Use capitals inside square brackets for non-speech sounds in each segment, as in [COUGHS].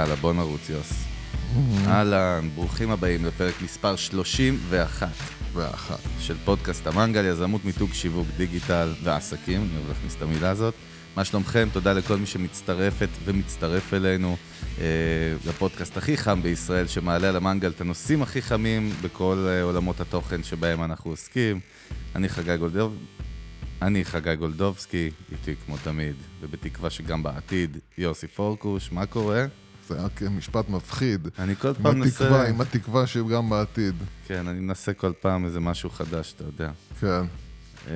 יאללה, בוא נרוץ, יוס. אהלן, ברוכים הבאים לפרק מספר 31 ואחת. של פודקאסט המנגל, יזמות מיתוג שיווק דיגיטל ועסקים, אני אוהב להכניס את המילה הזאת. מה שלומכם? תודה לכל מי שמצטרפת ומצטרף אלינו אה, לפודקאסט הכי חם בישראל, שמעלה על המנגל את הנושאים הכי חמים בכל אה, עולמות התוכן שבהם אנחנו עוסקים. אני חגי גולדוב, אני חגי גולדובסקי, איתי כמו תמיד, ובתקווה שגם בעתיד, יוסי פורקוש, מה קורה? זה רק משפט מפחיד. אני כל עם פעם מנסה... התקווה, עם התקווה שגם בעתיד. כן, אני מנסה כל פעם איזה משהו חדש, אתה יודע. כן, אה,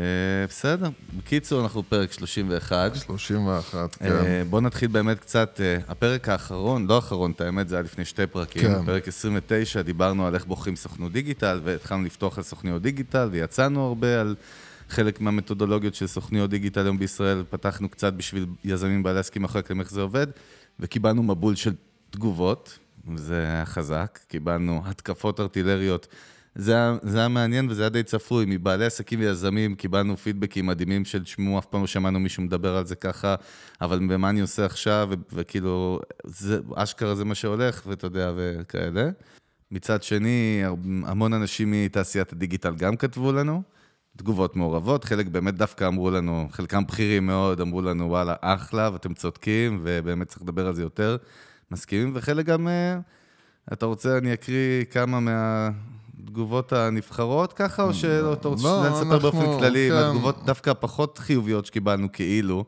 בסדר. בקיצור, אנחנו פרק 31. 31, כן. בואו נתחיל באמת קצת, אה, הפרק האחרון, לא האחרון, את האמת, זה היה לפני שתי פרקים. כן. פרק 29, דיברנו על איך בוחרים סוכנות דיגיטל, והתחלנו לפתוח על סוכניות דיגיטל, ויצאנו הרבה על חלק מהמתודולוגיות של סוכניות דיגיטל היום בישראל. פתחנו קצת בשביל יזמים בעלי עסקים אחרי כלים איך זה עובד, וקיבלנו מבול של תגובות, זה היה חזק. קיבלנו התקפות ארטילריות. זה היה, זה היה מעניין וזה היה די צפוי, מבעלי עסקים ויזמים קיבלנו פידבקים מדהימים של תשמעו, אף פעם לא שמענו מישהו מדבר על זה ככה, אבל ומה אני עושה עכשיו, ו- וכאילו, זה, אשכרה זה מה שהולך, ואתה יודע, וכאלה. מצד שני, המון אנשים מתעשיית הדיגיטל גם כתבו לנו, תגובות מעורבות, חלק באמת דווקא אמרו לנו, חלקם בכירים מאוד, אמרו לנו, וואלה, אחלה, ואתם צודקים, ובאמת צריך לדבר על זה יותר, מסכימים, וחלק גם, אה, אתה רוצה, אני אקריא כמה מהתגובות הנבחרות ככה, או שאתה רוצה לא, לספר באופן כללי, כן. מהתגובות דווקא הפחות חיוביות שקיבלנו, כאילו.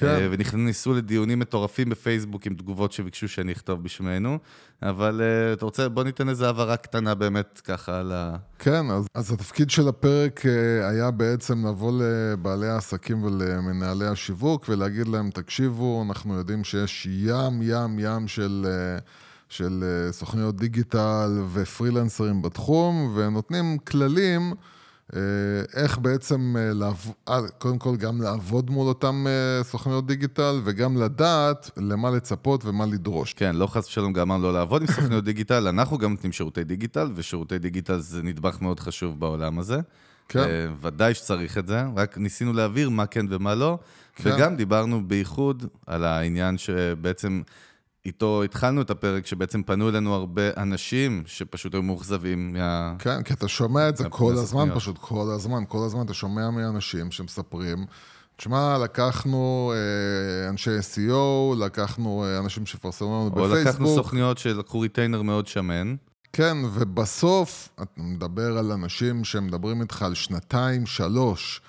כן. אה, ונכנסו לדיונים מטורפים בפייסבוק עם תגובות שביקשו שאני אכתוב בשמנו, אבל אה, אתה רוצה, בוא ניתן איזו הבהרה קטנה באמת ככה על ה... כן, אז, אז התפקיד של הפרק אה, היה בעצם לבוא לבעלי העסקים ולמנהלי השיווק ולהגיד להם, תקשיבו, אנחנו יודעים שיש ים, ים, ים של, אה, של סוכניות דיגיטל ופרילנסרים בתחום, ונותנים כללים. אה, איך בעצם, אה, לעב... אה, קודם כל גם לעבוד מול אותם סוכניות דיגיטל וגם לדעת למה לצפות ומה לדרוש. כן, לא חס ושלום גם לא לעבוד עם סוכניות דיגיטל, אנחנו גם נותנים שירותי דיגיטל, ושירותי דיגיטל זה נדבך מאוד חשוב בעולם הזה. כן. ודאי שצריך את זה, רק ניסינו להבהיר מה כן ומה לא, כן. וגם דיברנו בייחוד על העניין שבעצם איתו התחלנו את הפרק, שבעצם פנו אלינו הרבה אנשים שפשוט היו מאוכזבים מה... כן, כי אתה שומע את זה כל. הזמן, פשוט כל הזמן, כל הזמן אתה שומע מאנשים שמספרים, תשמע, לקחנו אה, אנשי SEO, לקחנו אה, אנשים שפרסמו לנו או לקחנו בפייסבוק, סוכניות שלקחו ריטיינר מאוד שמן. כן, ובסוף אתה מדבר על אנשים שמדברים איתך על שנתיים, שלוש,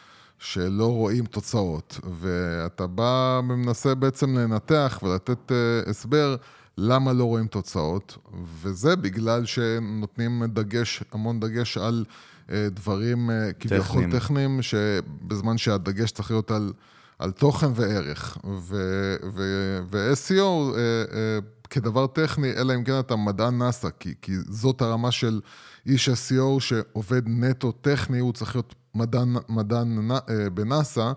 שלא רואים תוצאות, ואתה בא ומנסה בעצם לנתח ולתת אה, הסבר למה לא רואים תוצאות, וזה בגלל שנותנים דגש, המון דגש על אה, דברים אה, כביכול טכניים. טכניים, שבזמן שהדגש צריך להיות על, על תוכן וערך. ו- ו- ו-SEO אה, אה, כדבר טכני, אלא אם כן אתה מדען נאסא, כי, כי זאת הרמה של איש SEO שעובד נטו טכני, הוא צריך להיות מדען, מדען אה, בנאסא.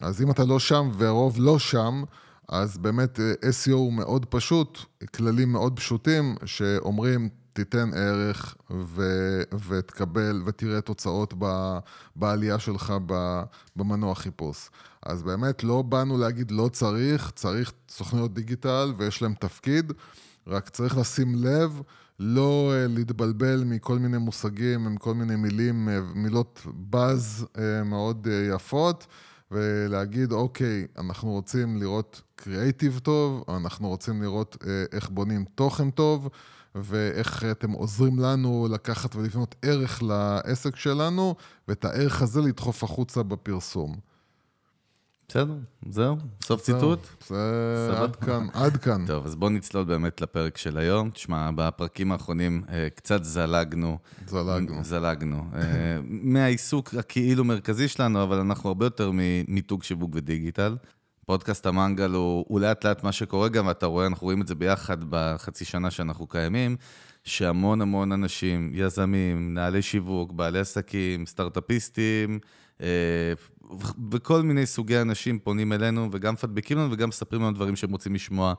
אז אם אתה לא שם והרוב לא שם, אז באמת אה, SEO הוא מאוד פשוט, כללים מאוד פשוטים שאומרים, תיתן ערך ו- ותקבל ותראה תוצאות ב- בעלייה שלך ב- במנוע חיפוש. אז באמת לא באנו להגיד לא צריך, צריך סוכניות דיגיטל ויש להם תפקיד, רק צריך לשים לב, לא אה, להתבלבל מכל מיני מושגים, מכל מיני מילים, אה, מילות באז אה, מאוד יפות. ולהגיד, אוקיי, אנחנו רוצים לראות קריאייטיב טוב, אנחנו רוצים לראות איך בונים תוכן טוב, ואיך אתם עוזרים לנו לקחת ולבנות ערך לעסק שלנו, ואת הערך הזה לדחוף החוצה בפרסום. בסדר, זהו, סוף ציטוט. זה. עד כאן, עד כאן. טוב, אז בואו נצלול באמת לפרק של היום. תשמע, בפרקים האחרונים אה, קצת זלגנו. זלגנו. זלגנו. אה, [LAUGHS] מהעיסוק הכאילו מרכזי שלנו, אבל אנחנו הרבה יותר ממיתוג שיווק ודיגיטל. פודקאסט המנגל הוא, הוא לאט לאט מה שקורה גם, ואתה רואה, אנחנו רואים את זה ביחד בחצי שנה שאנחנו קיימים, שהמון המון אנשים, יזמים, מנהלי שיווק, בעלי עסקים, סטארט-אפיסטים, אה, וכל מיני סוגי אנשים פונים אלינו, וגם מפדבקים לנו וגם מספרים לנו דברים שהם רוצים לשמוע,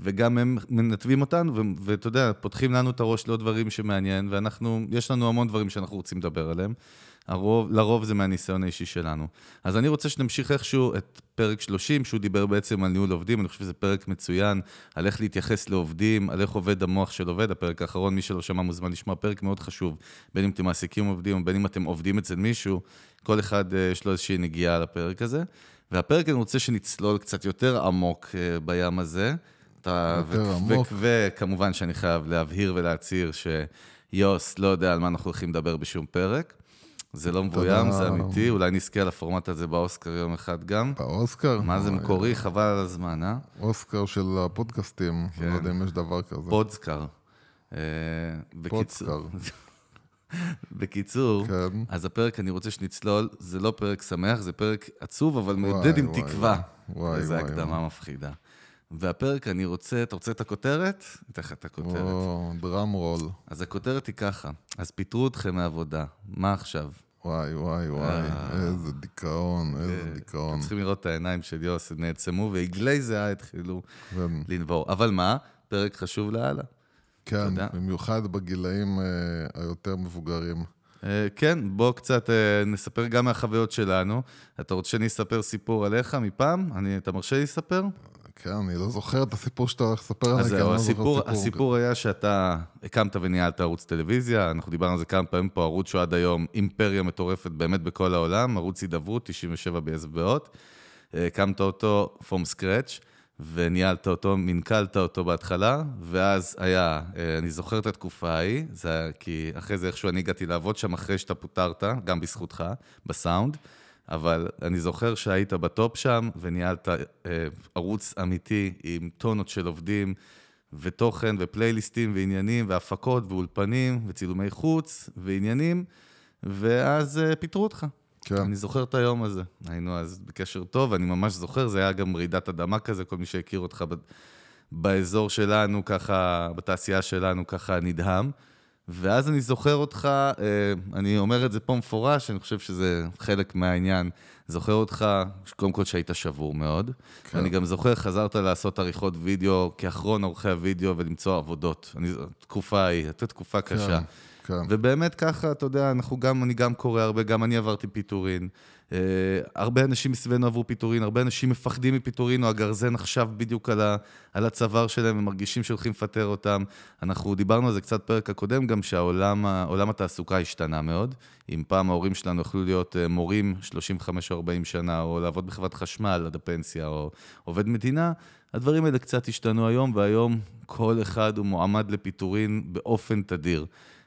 וגם הם מנתבים אותנו, ואתה יודע, פותחים לנו את הראש לעוד דברים שמעניין, ואנחנו, יש לנו המון דברים שאנחנו רוצים לדבר עליהם. הרוב, לרוב זה מהניסיון האישי שלנו. אז אני רוצה שנמשיך איכשהו את פרק 30, שהוא דיבר בעצם על ניהול עובדים, אני חושב שזה פרק מצוין, על איך להתייחס לעובדים, על איך עובד המוח של עובד, הפרק האחרון, מי שלא שמע מוזמן לשמוע, פרק מאוד חשוב, בין אם אתם מעסיקים עובדים, ובין אם אתם עובדים אצל מישהו, כל אחד אה, יש לו איזושהי נגיעה לפרק הזה. והפרק אני רוצה שנצלול קצת יותר עמוק אה, בים הזה. יותר עמוק. וכמובן שאני חייב להבהיר ולהצהיר שיוס לא יודע על מה אנחנו הולכים לדבר בשום פרק. זה לא מבוים, זה אמיתי, אולי נזכה על הפורמט הזה באוסקר יום אחד גם. באוסקר? מה זה מקורי? חבל על הזמן, אה? אוסקר של הפודקאסטים, כן. לא יודע אם יש דבר כזה. פודסקר. אה, פודסקר. [LAUGHS] בקיצור, כן. אז הפרק, אני רוצה שנצלול, זה לא פרק שמח, זה פרק עצוב, אבל מעודד עם תקווה. וואי, וואי, הקדמה מפחידה. והפרק, אני רוצה, אתה רוצה את הכותרת? אתן לך את הכותרת. או, דראם רול. אז הכותרת היא ככה, אז פיטרו אתכם מהעבודה, מה עכשיו? וואי, וואי, וואי, אה. איזה דיכאון, איזה אתם דיכאון. צריכים לראות את העיניים של יוס, נעצמו ועגלי זיעה התחילו כן, לנבור. אבל מה? פרק חשוב לאללה. כן. במיוחד בגילאים אה, היותר מבוגרים. אה, כן, בוא קצת אה, נספר גם מהחוויות שלנו. אתה רוצה שאני אספר סיפור עליך מפעם? אתה מרשה לי לספר? כן, אני לא זוכר את הסיפור שאתה הולך לספר עליי, אז כי אני לא זוכר הסיפור, סיפור. הסיפור היה שאתה הקמת וניהלת ערוץ טלוויזיה, אנחנו דיברנו על זה כמה פעמים פה, ערוץ שהוא עד היום אימפריה מטורפת באמת בכל העולם, ערוץ הידברות, 97 באצבעות. הקמת אותו from scratch, וניהלת אותו, מנכלת אותו בהתחלה, ואז היה, אה, אני זוכר את התקופה ההיא, זה היה כי אחרי זה איכשהו אני הגעתי לעבוד שם אחרי שאתה פוטרת, גם בזכותך, בסאונד. אבל אני זוכר שהיית בטופ שם, וניהלת אה, ערוץ אמיתי עם טונות של עובדים, ותוכן, ופלייליסטים, ועניינים, והפקות, ואולפנים, וצילומי חוץ, ועניינים, ואז אה, פיטרו אותך. כן. אני זוכר את היום הזה. היינו אז בקשר טוב, אני ממש זוכר, זה היה גם רעידת אדמה כזה, כל מי שהכיר אותך ב- באזור שלנו, ככה, בתעשייה שלנו, ככה נדהם. ואז אני זוכר אותך, אה, אני אומר את זה פה מפורש, אני חושב שזה חלק מהעניין. זוכר אותך, קודם כל שהיית שבור מאוד. כן. אני גם זוכר, חזרת לעשות עריכות וידאו כאחרון עורכי הוידאו ולמצוא עבודות. אני, תקופה ההיא, הייתה תקופה קשה. כן. ובאמת ככה, אתה יודע, אנחנו גם, אני גם קורא הרבה, גם אני עברתי פיטורין. אה, הרבה אנשים מסביבנו עברו פיטורין, הרבה אנשים מפחדים מפיטורין, או הגרזן עכשיו בדיוק על, ה, על הצוואר שלהם, הם מרגישים שהולכים לפטר אותם. אנחנו דיברנו על זה קצת פרק הקודם, גם שהעולם התעסוקה השתנה מאוד. אם פעם ההורים שלנו יכלו להיות אה, מורים 35 או 40 שנה, או לעבוד בחברת חשמל עד הפנסיה, או עובד מדינה, הדברים האלה קצת השתנו היום, והיום כל אחד הוא מועמד לפיטורין באופן תדיר.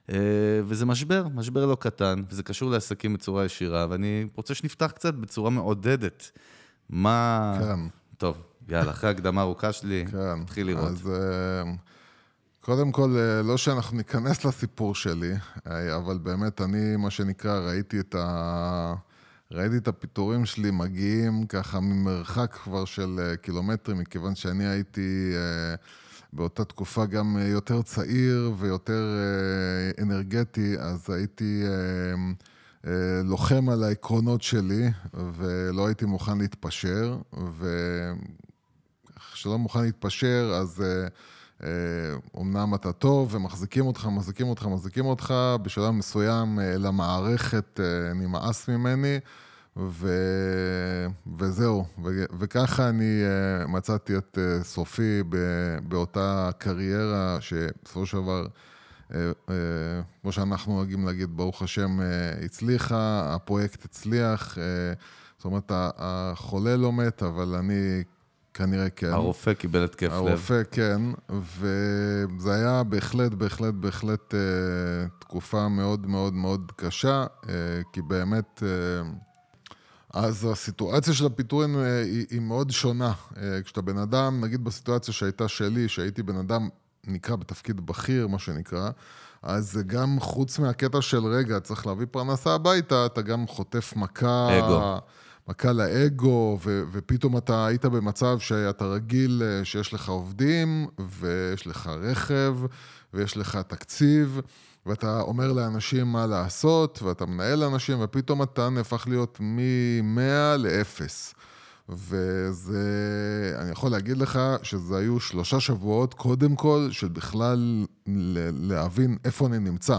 אה, וזה משבר, משבר לא קטן, וזה קשור לעסקים בצורה ישירה, ואני רוצה שנפתח קצת בצורה מעודדת. מה... כן. טוב, יאללה, אחרי ההקדמה הארוכה שלי, כן. נתחיל לראות. אז אה, קודם כל, אה, לא שאנחנו ניכנס לסיפור שלי, אבל באמת אני, מה שנקרא, ראיתי את ה... ראיתי את הפיטורים שלי מגיעים ככה ממרחק כבר של קילומטרים, מכיוון שאני הייתי אה, באותה תקופה גם אה, יותר צעיר ויותר אה, אנרגטי, אז הייתי אה, לוחם על העקרונות שלי, ולא הייתי מוכן להתפשר, ו... כשלא מוכן להתפשר, אז אומנם אתה טוב, ומחזיקים אותך, מחזיקים אותך, מחזיקים אותך, בשלב מסוים למערכת נמאס ממני, ו... וזהו. ו... וככה אני אה, מצאתי את אה, סופי ב... באותה קריירה שבסופו של דבר... אה, כמו שאנחנו נוהגים להגיד, ברוך השם, הצליחה, הפרויקט הצליח, זאת אומרת, החולה לא מת, אבל אני כנראה כן. הרופא קיבל התקף לב. הרופא כן, וזה היה בהחלט, בהחלט, בהחלט אה, תקופה מאוד מאוד מאוד קשה, אה, כי באמת... אה, אז הסיטואציה של הפיטורים אה, היא, היא מאוד שונה. אה, כשאתה בן אדם, נגיד בסיטואציה שהייתה שלי, שהייתי בן אדם, נקרא בתפקיד בכיר, מה שנקרא, אז גם חוץ מהקטע של רגע, צריך להביא פרנסה הביתה, אתה גם חוטף מכה... אגו. מכה לאגו, ו- ופתאום אתה היית במצב שאתה רגיל אה, שיש לך עובדים, ויש לך רכב, ויש לך תקציב, ואתה אומר לאנשים מה לעשות, ואתה מנהל אנשים, ופתאום אתה נהפך להיות מ-100 ל-0. וזה, אני יכול להגיד לך שזה היו שלושה שבועות, קודם כל, של בכלל להבין איפה אני נמצא.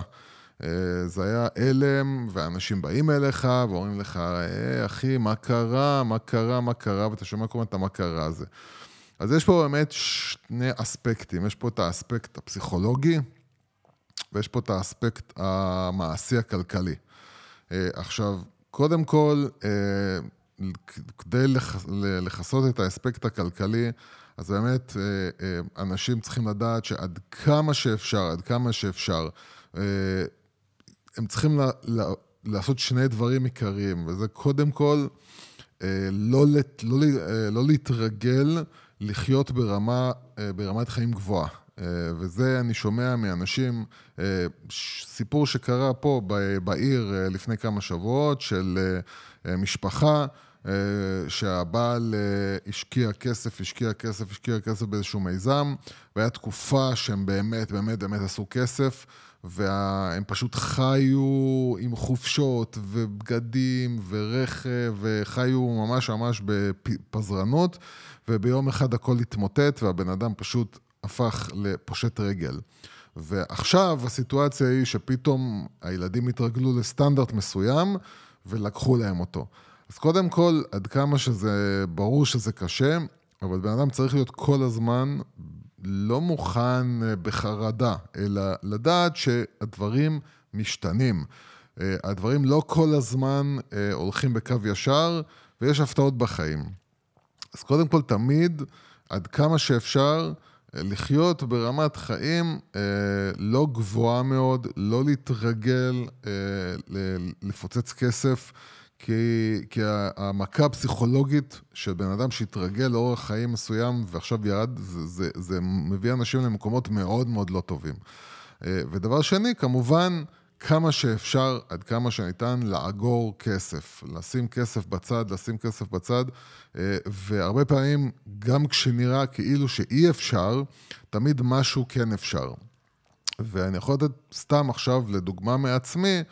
אה, זה היה הלם, ואנשים באים אליך ואומרים לך, אה, אחי, מה קרה, מה קרה, מה קרה, ואתה שומע כל הזמן את המה קרה הזה. אז יש פה באמת שני אספקטים, יש פה את האספקט הפסיכולוגי, ויש פה את האספקט המעשי הכלכלי. אה, עכשיו, קודם כל, כדי לכסות את האספקט הכלכלי, אז באמת אנשים צריכים לדעת שעד כמה שאפשר, עד כמה שאפשר, הם צריכים לה, לה, לעשות שני דברים עיקריים, וזה קודם כל, אה, לא, לא, אה, לא להתרגל לחיות ברמה, אה, ברמת חיים גבוהה. וזה אני שומע מאנשים, סיפור שקרה פה בעיר לפני כמה שבועות של משפחה שהבעל השקיע כסף, השקיע כסף, השקיע כסף באיזשהו מיזם, והיה תקופה שהם באמת, באמת, באמת עשו כסף. והם פשוט חיו עם חופשות ובגדים ורכב, וחיו ממש ממש בפזרנות, וביום אחד הכל התמוטט, והבן אדם פשוט הפך לפושט רגל. ועכשיו הסיטואציה היא שפתאום הילדים התרגלו לסטנדרט מסוים, ולקחו להם אותו. אז קודם כל, עד כמה שזה ברור שזה קשה, אבל בן אדם צריך להיות כל הזמן לא מוכן אה, בחרדה, אלא לדעת שהדברים משתנים. אה, הדברים לא כל הזמן אה, הולכים בקו ישר, ויש הפתעות בחיים. אז קודם כל, תמיד, עד כמה שאפשר, לחיות ברמת חיים לא גבוהה מאוד, לא להתרגל לפוצץ כסף. כי, כי המכה הפסיכולוגית של בן אדם שהתרגל לאורח חיים מסוים ועכשיו ירד, זה, זה, זה מביא אנשים למקומות מאוד מאוד לא טובים. אה, ודבר שני, כמובן, כמה שאפשר, עד כמה שניתן, לאגור כסף. לשים כסף בצד, לשים כסף בצד, אה, והרבה פעמים, גם כשנראה כאילו שאי אפשר, תמיד משהו כן אפשר. ואני יכול לתת סתם עכשיו, לדוגמה מעצמי,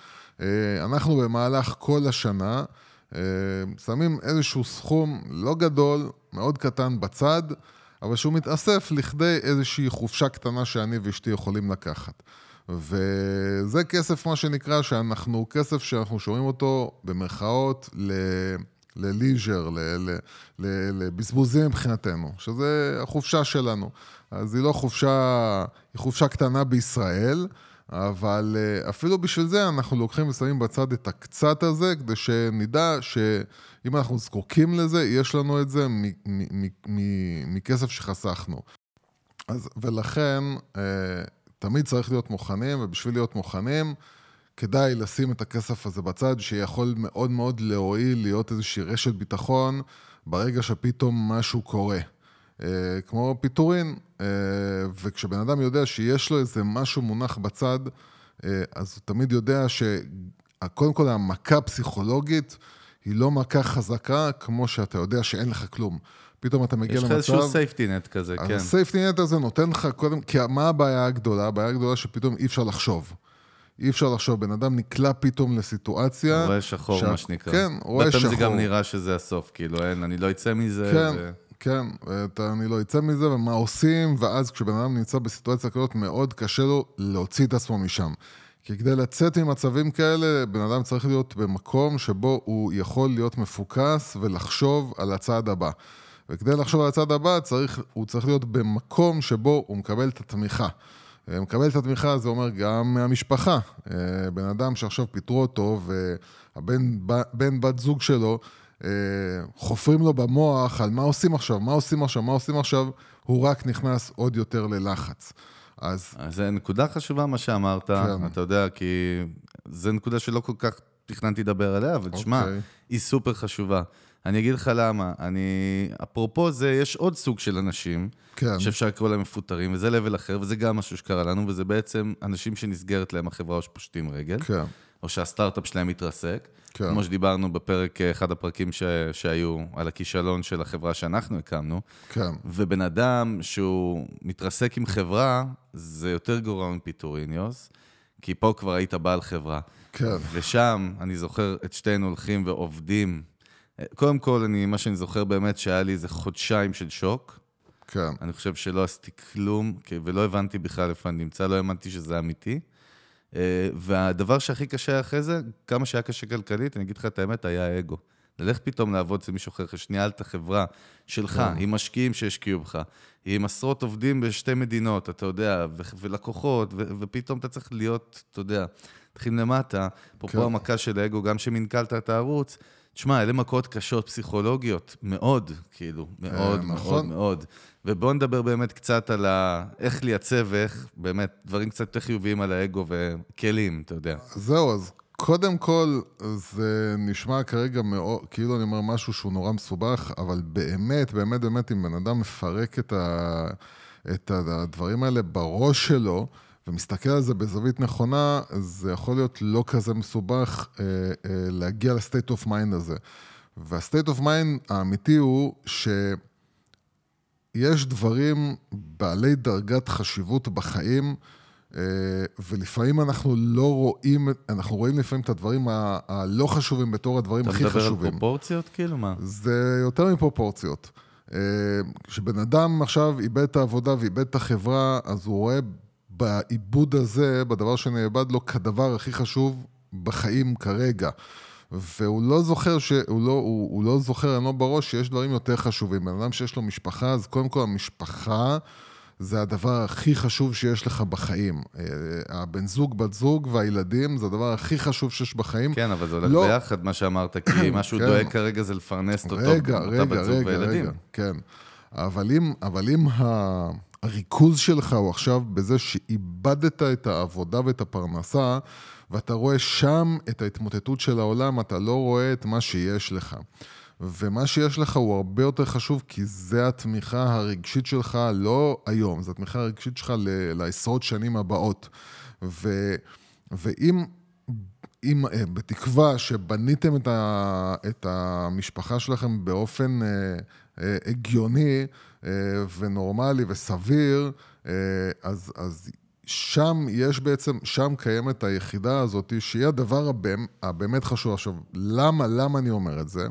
אה, אנחנו במהלך כל השנה אה, שמים איזשהו סכום לא גדול, מאוד קטן בצד, אבל שהוא מתאסף לכדי איזושהי חופשה קטנה שאני ואשתי יכולים לקחת. וזה כסף, מה שנקרא, שאנחנו, כסף שאנחנו שומעים אותו במרכאות ל... לליז'ר, לבזבוזים מבחינתנו, שזה החופשה שלנו. אז היא לא חופשה, היא חופשה קטנה בישראל, אבל אה, אפילו בשביל זה אנחנו לוקחים ושמים בצד את הקצת הזה, כדי שנדע שאם אנחנו זקוקים לזה, יש לנו את זה מכסף שחסכנו. אז, ולכן, אה, תמיד צריך להיות מוכנים, ובשביל להיות מוכנים, כדאי לשים את הכסף הזה בצד, שיכול מאוד מאוד להועיל, להיות איזושהי רשת ביטחון, ברגע שפתאום משהו קורה. אה, כמו פיטורין, אה, וכשבן אדם יודע שיש לו איזה משהו מונח בצד, אה, אז הוא תמיד יודע שקודם כל המכה פסיכולוגית היא לא מכה חזקה, כמו שאתה יודע שאין לך כלום. פתאום אתה מגיע למצב... יש לך איזשהו safety net כזה, כן. ה safety net הזה נותן לך קודם... כי מה הבעיה הגדולה? הבעיה הגדולה שפתאום אי אפשר לחשוב. אי אפשר לחשוב, בן אדם נקלע פתאום לסיטואציה... רואה שחור, שה... מה שנקרא. כן, רואה שחור. בטח זה גם נראה שזה הסוף, כאילו, אין, אני לא אצא מזה. כן, ו... כן, ואתה, אני לא אצא מזה, ומה עושים, ואז כשבן אדם נמצא בסיטואציה כזאת, מאוד קשה לו להוציא את עצמו משם. כי כדי לצאת ממצבים כאלה, בן אדם צריך להיות במקום שבו הוא יכול להיות מפוקס ולחשוב על הצעד הבא. וכדי לחשוב על הצעד הבא, צריך, הוא צריך להיות במקום שבו הוא מקבל את התמיכה. אה, מקבל את התמיכה, זה אומר גם מהמשפחה. אה, בן אדם שעכשיו פיטרו אותו, והבן בת זוג שלו אה, חופרים לו במוח על מה עושים עכשיו, מה עושים עכשיו, מה עושים עכשיו, הוא רק נכנס עוד יותר ללחץ. אז... אז זה נקודה חשובה מה שאמרת, כן. אתה יודע, כי זו נקודה שלא כל כך תכננתי לדבר עליה, אבל תשמע, אוקיי. היא סופר חשובה. אני אגיד לך למה. אני... אפרופו זה, יש עוד סוג של אנשים, כן. שאפשר לקרוא להם מפוטרים, וזה לבל אחר, וזה גם משהו שקרה לנו, וזה בעצם אנשים שנסגרת להם החברה או שפושטים רגל. כן. או שהסטארט-אפ שלהם מתרסק. כן. כמו שדיברנו בפרק, אחד הפרקים ש... שהיו על הכישלון של החברה שאנחנו הקמנו. כן. ובן אדם שהוא מתרסק עם חברה, זה יותר גרוע מפיטורין, יוס, כי פה כבר היית בעל חברה. כן. ושם, אני זוכר את שתינו הולכים ועובדים. קודם כל, אני, מה שאני זוכר באמת, שהיה לי איזה חודשיים של שוק. כן. אני חושב שלא עשיתי כלום, ולא הבנתי בכלל איפה אני נמצא, לא האמנתי שזה אמיתי. אה, והדבר שהכי קשה אחרי זה, כמה שהיה קשה כלכלית, אני אגיד לך את האמת, היה האגו. ללכת פתאום לעבוד אצל מישהו אחר, שניהלת חברה שלך, עם משקיעים שהשקיעו בך, עם עשרות עובדים בשתי מדינות, אתה יודע, ולקוחות, ופתאום אתה צריך להיות, אתה יודע, תתחיל למטה, אפרופו כן. המכה של האגו, גם שמנכלת את הערוץ, תשמע, אלה מכות קשות פסיכולוגיות, מאוד, כאילו, מאוד, מאוד, נכון. מאוד. ובואו נדבר באמת קצת על ה... איך לייצב ואיך, באמת, דברים קצת יותר חיוביים על האגו וכלים, אתה יודע. זהו, אז קודם כל, זה נשמע כרגע מאוד, כאילו אני אומר משהו שהוא נורא מסובך, אבל באמת, באמת, באמת, אם בן אדם מפרק את, ה, את הדברים האלה בראש שלו, ומסתכל על זה בזווית נכונה, זה יכול להיות לא כזה מסובך אה, אה, להגיע ל state of mind הזה. וה state of mind האמיתי הוא ש... יש דברים בעלי דרגת חשיבות בחיים, אה, ולפעמים אנחנו לא רואים, אנחנו רואים לפעמים את הדברים ה- הלא חשובים בתור הדברים אתה הכי מדבר על חשובים. פרופורציות, כאילו, מה? זה יותר מפרופורציות. אה, כשבן אדם עכשיו איבד את העבודה ואיבד את החברה, אז הוא רואה בעיבוד הזה, בדבר שנאבד לו, כדבר הכי חשוב בחיים כרגע. והוא לא זוכר, ש... הוא, לא, הוא, הוא לא זוכר, אין לו בראש שיש דברים יותר חשובים. בן אדם שיש לו משפחה, אז קודם כל המשפחה זה הדבר הכי חשוב שיש לך בחיים. אה, הבן זוג, בת זוג והילדים זה הדבר הכי חשוב שיש בחיים. כן, אבל זה הולך לא. ביחד, מה שאמרת, כי מה שהוא כן. דואג כרגע זה לפרנס אותו, רגע, אותה רגע, בת זוג רגע, וילדים. רגע, כן. אבל אם, אבל אם ה... הריכוז שלך הוא עכשיו בזה שאיבדת את העבודה ואת הפרנסה, ואתה רואה שם את ההתמוטטות של העולם, אתה לא רואה את מה שיש לך. ומה שיש לך הוא הרבה יותר חשוב, כי זה התמיכה הרגשית שלך, לא היום, זו התמיכה הרגשית שלך ל- לעשרות שנים הבאות. ו, ואם אם, אה, בתקווה שבניתם את, ה, את המשפחה שלכם באופן אה, אה, הגיוני אה, ונורמלי וסביר, אה, אז, אז שם יש בעצם, שם קיימת היחידה הזאת, שהיא הדבר הבאמ, הבאמת חשוב. עכשיו, למה, למה אני אומר את זה?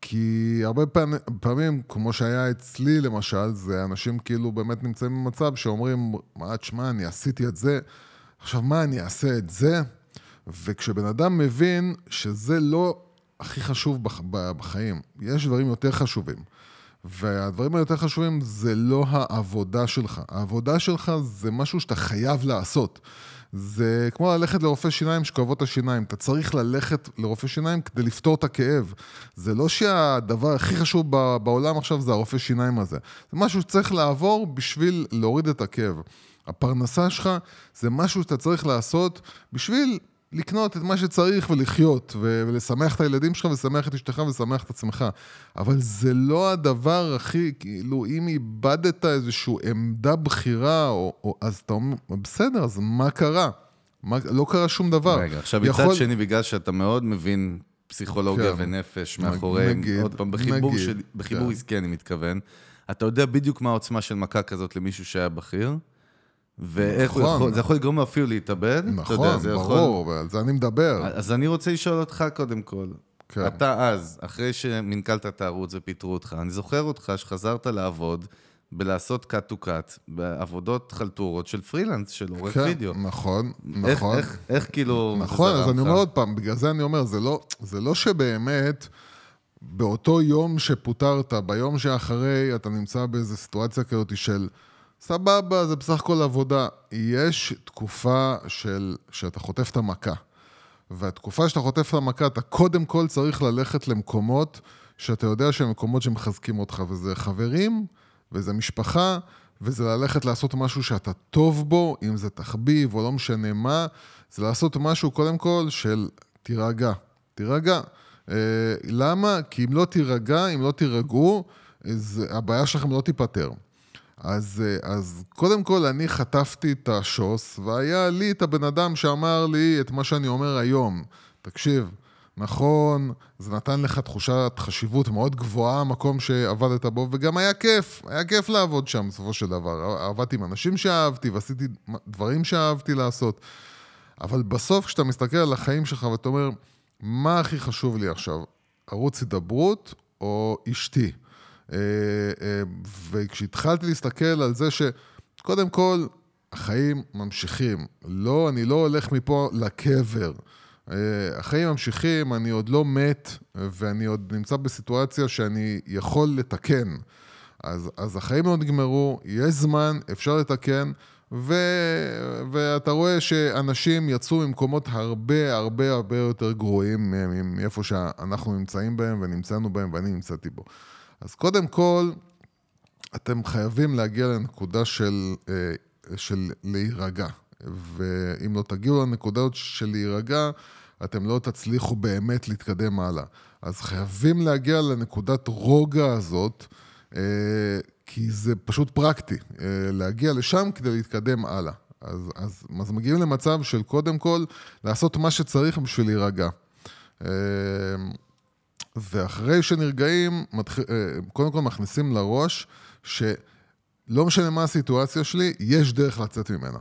כי הרבה פעמים, פעמים, כמו שהיה אצלי למשל, זה אנשים כאילו באמת נמצאים במצב שאומרים, מה, תשמע, אני עשיתי את זה, עכשיו מה, אני אעשה את זה? וכשבן אדם מבין שזה לא הכי חשוב בח- בחיים, יש דברים יותר חשובים. והדברים היותר חשובים זה לא העבודה שלך. העבודה שלך זה משהו שאתה חייב לעשות. זה כמו ללכת לרופא שיניים שכואבות השיניים. אתה צריך ללכת לרופא שיניים כדי לפתור את הכאב. זה לא שהדבר הכי חשוב בעולם עכשיו זה הרופא שיניים הזה. זה משהו שצריך לעבור בשביל להוריד את הכאב. הפרנסה שלך זה משהו שאתה צריך לעשות בשביל לקנות את מה שצריך ולחיות, ו- ולשמח את הילדים שלך, ולשמח את אשתך, ולשמח את עצמך. אבל זה לא הדבר הכי, כאילו, אם איבדת איזושהי עמדה בכירה, או, או, אז אתה אומר, בסדר, אז מה קרה? מה, לא קרה שום דבר. רגע, עכשיו מצד יכול- שני, בגלל שאתה מאוד מבין פסיכולוגיה כן. ונפש מאחורי, נגיד, עוד פעם, בחיבור, נגיד, של, בחיבור כן. עסקי אני מתכוון, אתה יודע בדיוק מה העוצמה של מכה כזאת למישהו שהיה בכיר, ואיך הוא נכון. יכול, זה יכול לגרום לו אפילו להתאבד, אתה יודע, נכון, זה יכול... ברור, ועל זה אני מדבר. אז אני רוצה לשאול אותך קודם כל. כן. אתה אז, אחרי שמנכלת את הערוץ ופיטרו אותך, אני זוכר אותך שחזרת לעבוד בלעשות cut to cut, בעבודות חלטורות של פרילנס, של עורך כן, וידאו. נכון, איך- נכון. איך- איך כאילו... נכון, אז זרם אני לך? אומר עוד פעם, בגלל זה אני אומר, זה לא, זה לא שבאמת באותו יום שפוטרת, ביום שאחרי, אתה נמצא באיזו סיטואציה כזאת של סבבה, זה בסך הכל עבודה. יש תקופה של, שאתה חוטף את המכה. והתקופה שאתה חוטף את המכה, אתה קודם כל צריך ללכת למקומות שאתה יודע שהם מקומות שמחזקים אותך, וזה חברים, וזה משפחה, וזה ללכת לעשות משהו שאתה טוב בו, אם זה תחביב או לא משנה מה, זה לעשות משהו קודם כל של תירגע, תירגע. אה, למה? כי אם לא תירגע, אם לא תירגעו, אז הבעיה שלכם לא תיפתר. אז, אה, אז קודם כל אני חטפתי את השוס, והיה לי את הבן אדם שאמר לי את מה שאני אומר היום. תקשיב, נכון, זה נתן לך תחושת חשיבות מאוד גבוהה, המקום שעבדת בו, וגם היה כיף, היה כיף לעבוד שם בסופו של דבר. עבדתי עם אנשים שאהבתי ועשיתי דברים שאהבתי לעשות. אבל בסוף כשאתה מסתכל על החיים שלך ואתה אומר, מה הכי חשוב לי עכשיו, ערוץ הידברות או אשתי? אה, אה, וכשהתחלתי להסתכל על זה שקודם כל, החיים ממשיכים. לא, אני לא הולך מפה לקבר. אה, החיים ממשיכים, אני עוד לא מת, ואני עוד נמצא בסיטואציה שאני יכול לתקן. אז, אז החיים לא נגמרו, יש זמן, אפשר לתקן, ו, ואתה רואה שאנשים יצאו ממקומות הרבה הרבה הרבה יותר גרועים מאיפה שאנחנו נמצאים בהם ונמצאנו בהם ואני נמצאתי בו. אז קודם כל, אתם חייבים להגיע לנקודה של, אה, של להירגע. ואם לא תגיעו לנקודה של להירגע, אתם לא תצליחו באמת להתקדם הלאה. אז חייבים להגיע לנקודת רוגע הזאת, אה, כי זה פשוט פרקטי, אה, להגיע לשם כדי להתקדם הלאה. אז, אז, אז מגיעים למצב של קודם כל לעשות מה שצריך בשביל להירגע. ואחרי שנרגעים, קודם כל מכניסים לראש שלא משנה מה הסיטואציה שלי, יש דרך לצאת ממנה.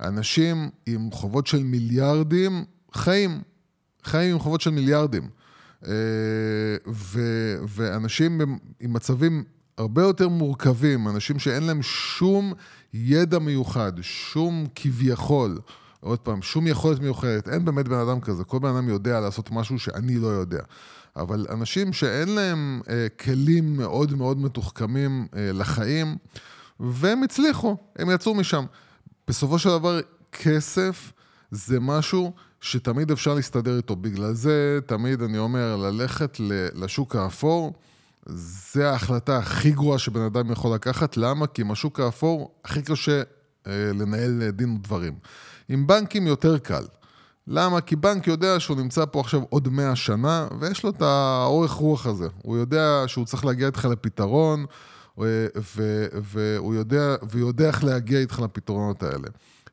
אנשים עם חובות של מיליארדים חיים, חיים עם חובות של מיליארדים. אה, ו- ואנשים עם מצבים הרבה יותר מורכבים, אנשים שאין להם שום ידע מיוחד, שום כביכול, עוד פעם, שום יכולת מיוחדת, אין באמת בן אדם כזה, כל בן אדם יודע לעשות משהו שאני לא יודע. אבל אנשים שאין להם אה, כלים מאוד מאוד מתוחכמים אה, לחיים, והם הצליחו, הם יצאו משם. בסופו של דבר, כסף זה משהו שתמיד אפשר להסתדר איתו. בגלל זה, תמיד אני אומר, ללכת לשוק האפור, זה ההחלטה הכי גרועה שבן אדם יכול לקחת. למה? כי עם השוק האפור הכי קשה אה, לנהל דין ודברים. עם בנקים יותר קל. למה? כי בנק יודע שהוא נמצא פה עכשיו עוד מאה שנה, ויש לו את האורך רוח הזה. הוא יודע שהוא צריך להגיע איתך לפתרון, והוא יודע, ויודע איך להגיע איתך לפתרונות האלה.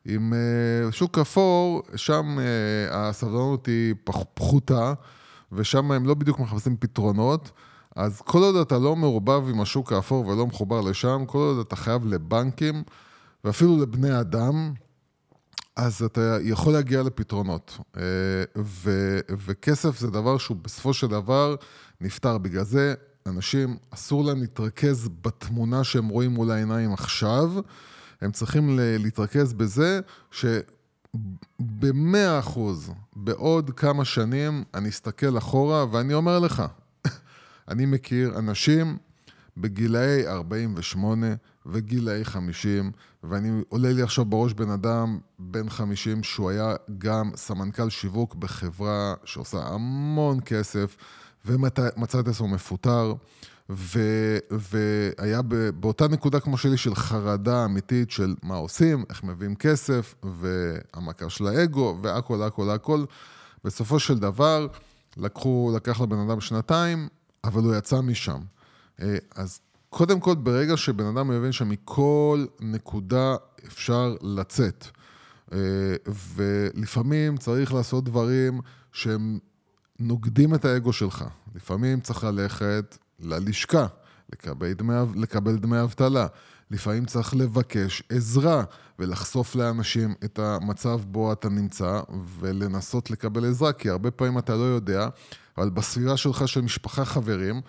עם אה, שוק אפור, שם אה, הסבלנות היא פחותה, ושם הם לא בדיוק מחפשים פתרונות. אז כל עוד אתה לא מעורבב עם השוק האפור ולא מחובר לשם, כל עוד אתה חייב לבנקים, ואפילו לבני אדם, אז אתה יכול להגיע לפתרונות. אה, ו, וכסף זה דבר שהוא בסופו של דבר נפתר. בגלל זה אנשים, אסור להם להתרכז בתמונה שהם רואים מול העיניים עכשיו, הם צריכים להתרכז בזה שבמאה אחוז, בעוד כמה שנים, אני אסתכל אחורה ואני אומר לך, [LAUGHS] אני מכיר אנשים בגילאי 48 וגילאי 50, ואני עולה לי עכשיו בראש בן אדם בן 50 שהוא היה גם סמנכ"ל שיווק בחברה שעושה המון כסף, ומצא את עצמו מפוטר, ו, והיה באותה נקודה כמו שלי של חרדה אמיתית של מה עושים, איך מביאים כסף, והמכה של האגו, והכל, הכל, הכל. בסופו של דבר, לקחו, לקח לבן אדם שנתיים, אבל הוא יצא משם. אה, אז קודם כל, ברגע שבן אדם מבין שמכל נקודה אפשר לצאת, אה, ולפעמים צריך לעשות דברים שהם נוגדים את האגו שלך. לפעמים צריך ללכת ללשכה, לקבל דמי, לקבל דמי אבטלה. לפעמים צריך לבקש עזרה ולחשוף לאנשים את המצב בו אתה נמצא ולנסות לקבל עזרה, כי הרבה פעמים אתה לא יודע, אבל בסביבה שלך של משפחה, חברים,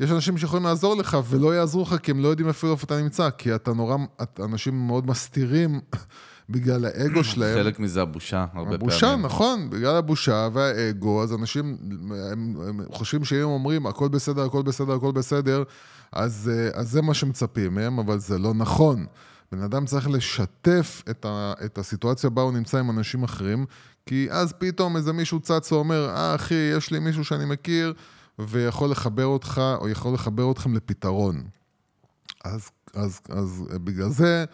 יש אנשים שיכולים לעזור לך ולא יעזרו לך כי הם לא יודעים אפילו איפה אתה נמצא, כי אתה נורא, אנשים מאוד מסתירים [LAUGHS] בגלל האגו שלהם. חלק מזה הבושה, הרבה הבושה, פעמים. הבושה, נכון, בגלל הבושה והאגו, אז אנשים הם, הם חושבים שאם הם אומרים הכל בסדר, הכל בסדר, הכל בסדר, אז, אז זה מה שמצפים מהם, אבל זה לא נכון. בן אדם צריך לשתף את, ה, את הסיטואציה בה הוא נמצא עם אנשים אחרים, כי אז פתאום איזה מישהו צץ ואומר, אה אחי, יש לי מישהו שאני מכיר, ויכול לחבר אותך, או יכול לחבר אתכם לפתרון. אז, אז, אז בגלל זה,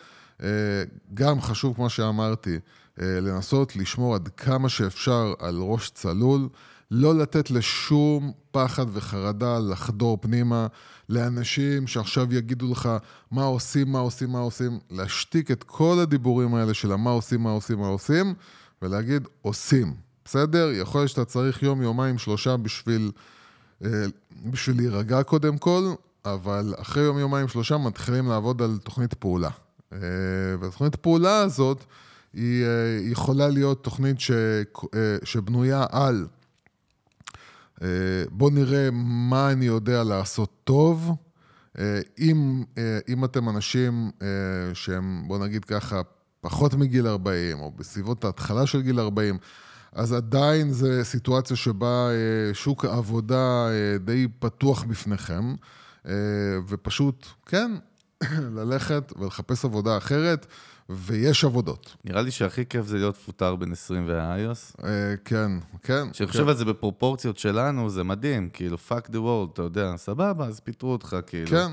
אה, גם חשוב, כמו שאמרתי, אה, לנסות לשמור עד כמה שאפשר על ראש צלול, לא לתת לשום פחד וחרדה לחדור פנימה, לאנשים שעכשיו יגידו לך מה עושים, מה עושים, מה עושים, להשתיק את כל הדיבורים האלה של מה עושים, מה עושים, מה עושים, ולהגיד עושים, בסדר? יכול להיות שאתה צריך יום, יומיים, שלושה בשביל... אה, בשביל להירגע קודם כל, אבל אחרי יום, יומיים, שלושה מתחילים לעבוד על תוכנית פעולה. אה, והתוכנית פעולה הזאת היא אה, יכולה להיות תוכנית ש, שבנויה על בואו נראה מה אני יודע לעשות טוב. אם, אם אתם אנשים שהם, בואו נגיד ככה, פחות מגיל 40, או בסביבות ההתחלה של גיל 40, אז עדיין זו סיטואציה שבה אה, שוק העבודה אה, די פתוח בפניכם, אה, ופשוט, כן, [COUGHS] ללכת ולחפש עבודה אחרת, ויש עבודות. נראה לי שהכי כיף זה להיות מפוטר בין 20 ו-iOS. כן, כן. כשאני חושב כן. על זה בפרופורציות שלנו, זה מדהים, כאילו, fuck the world, אתה יודע, סבבה, אז פיטרו אותך, כאילו. כן.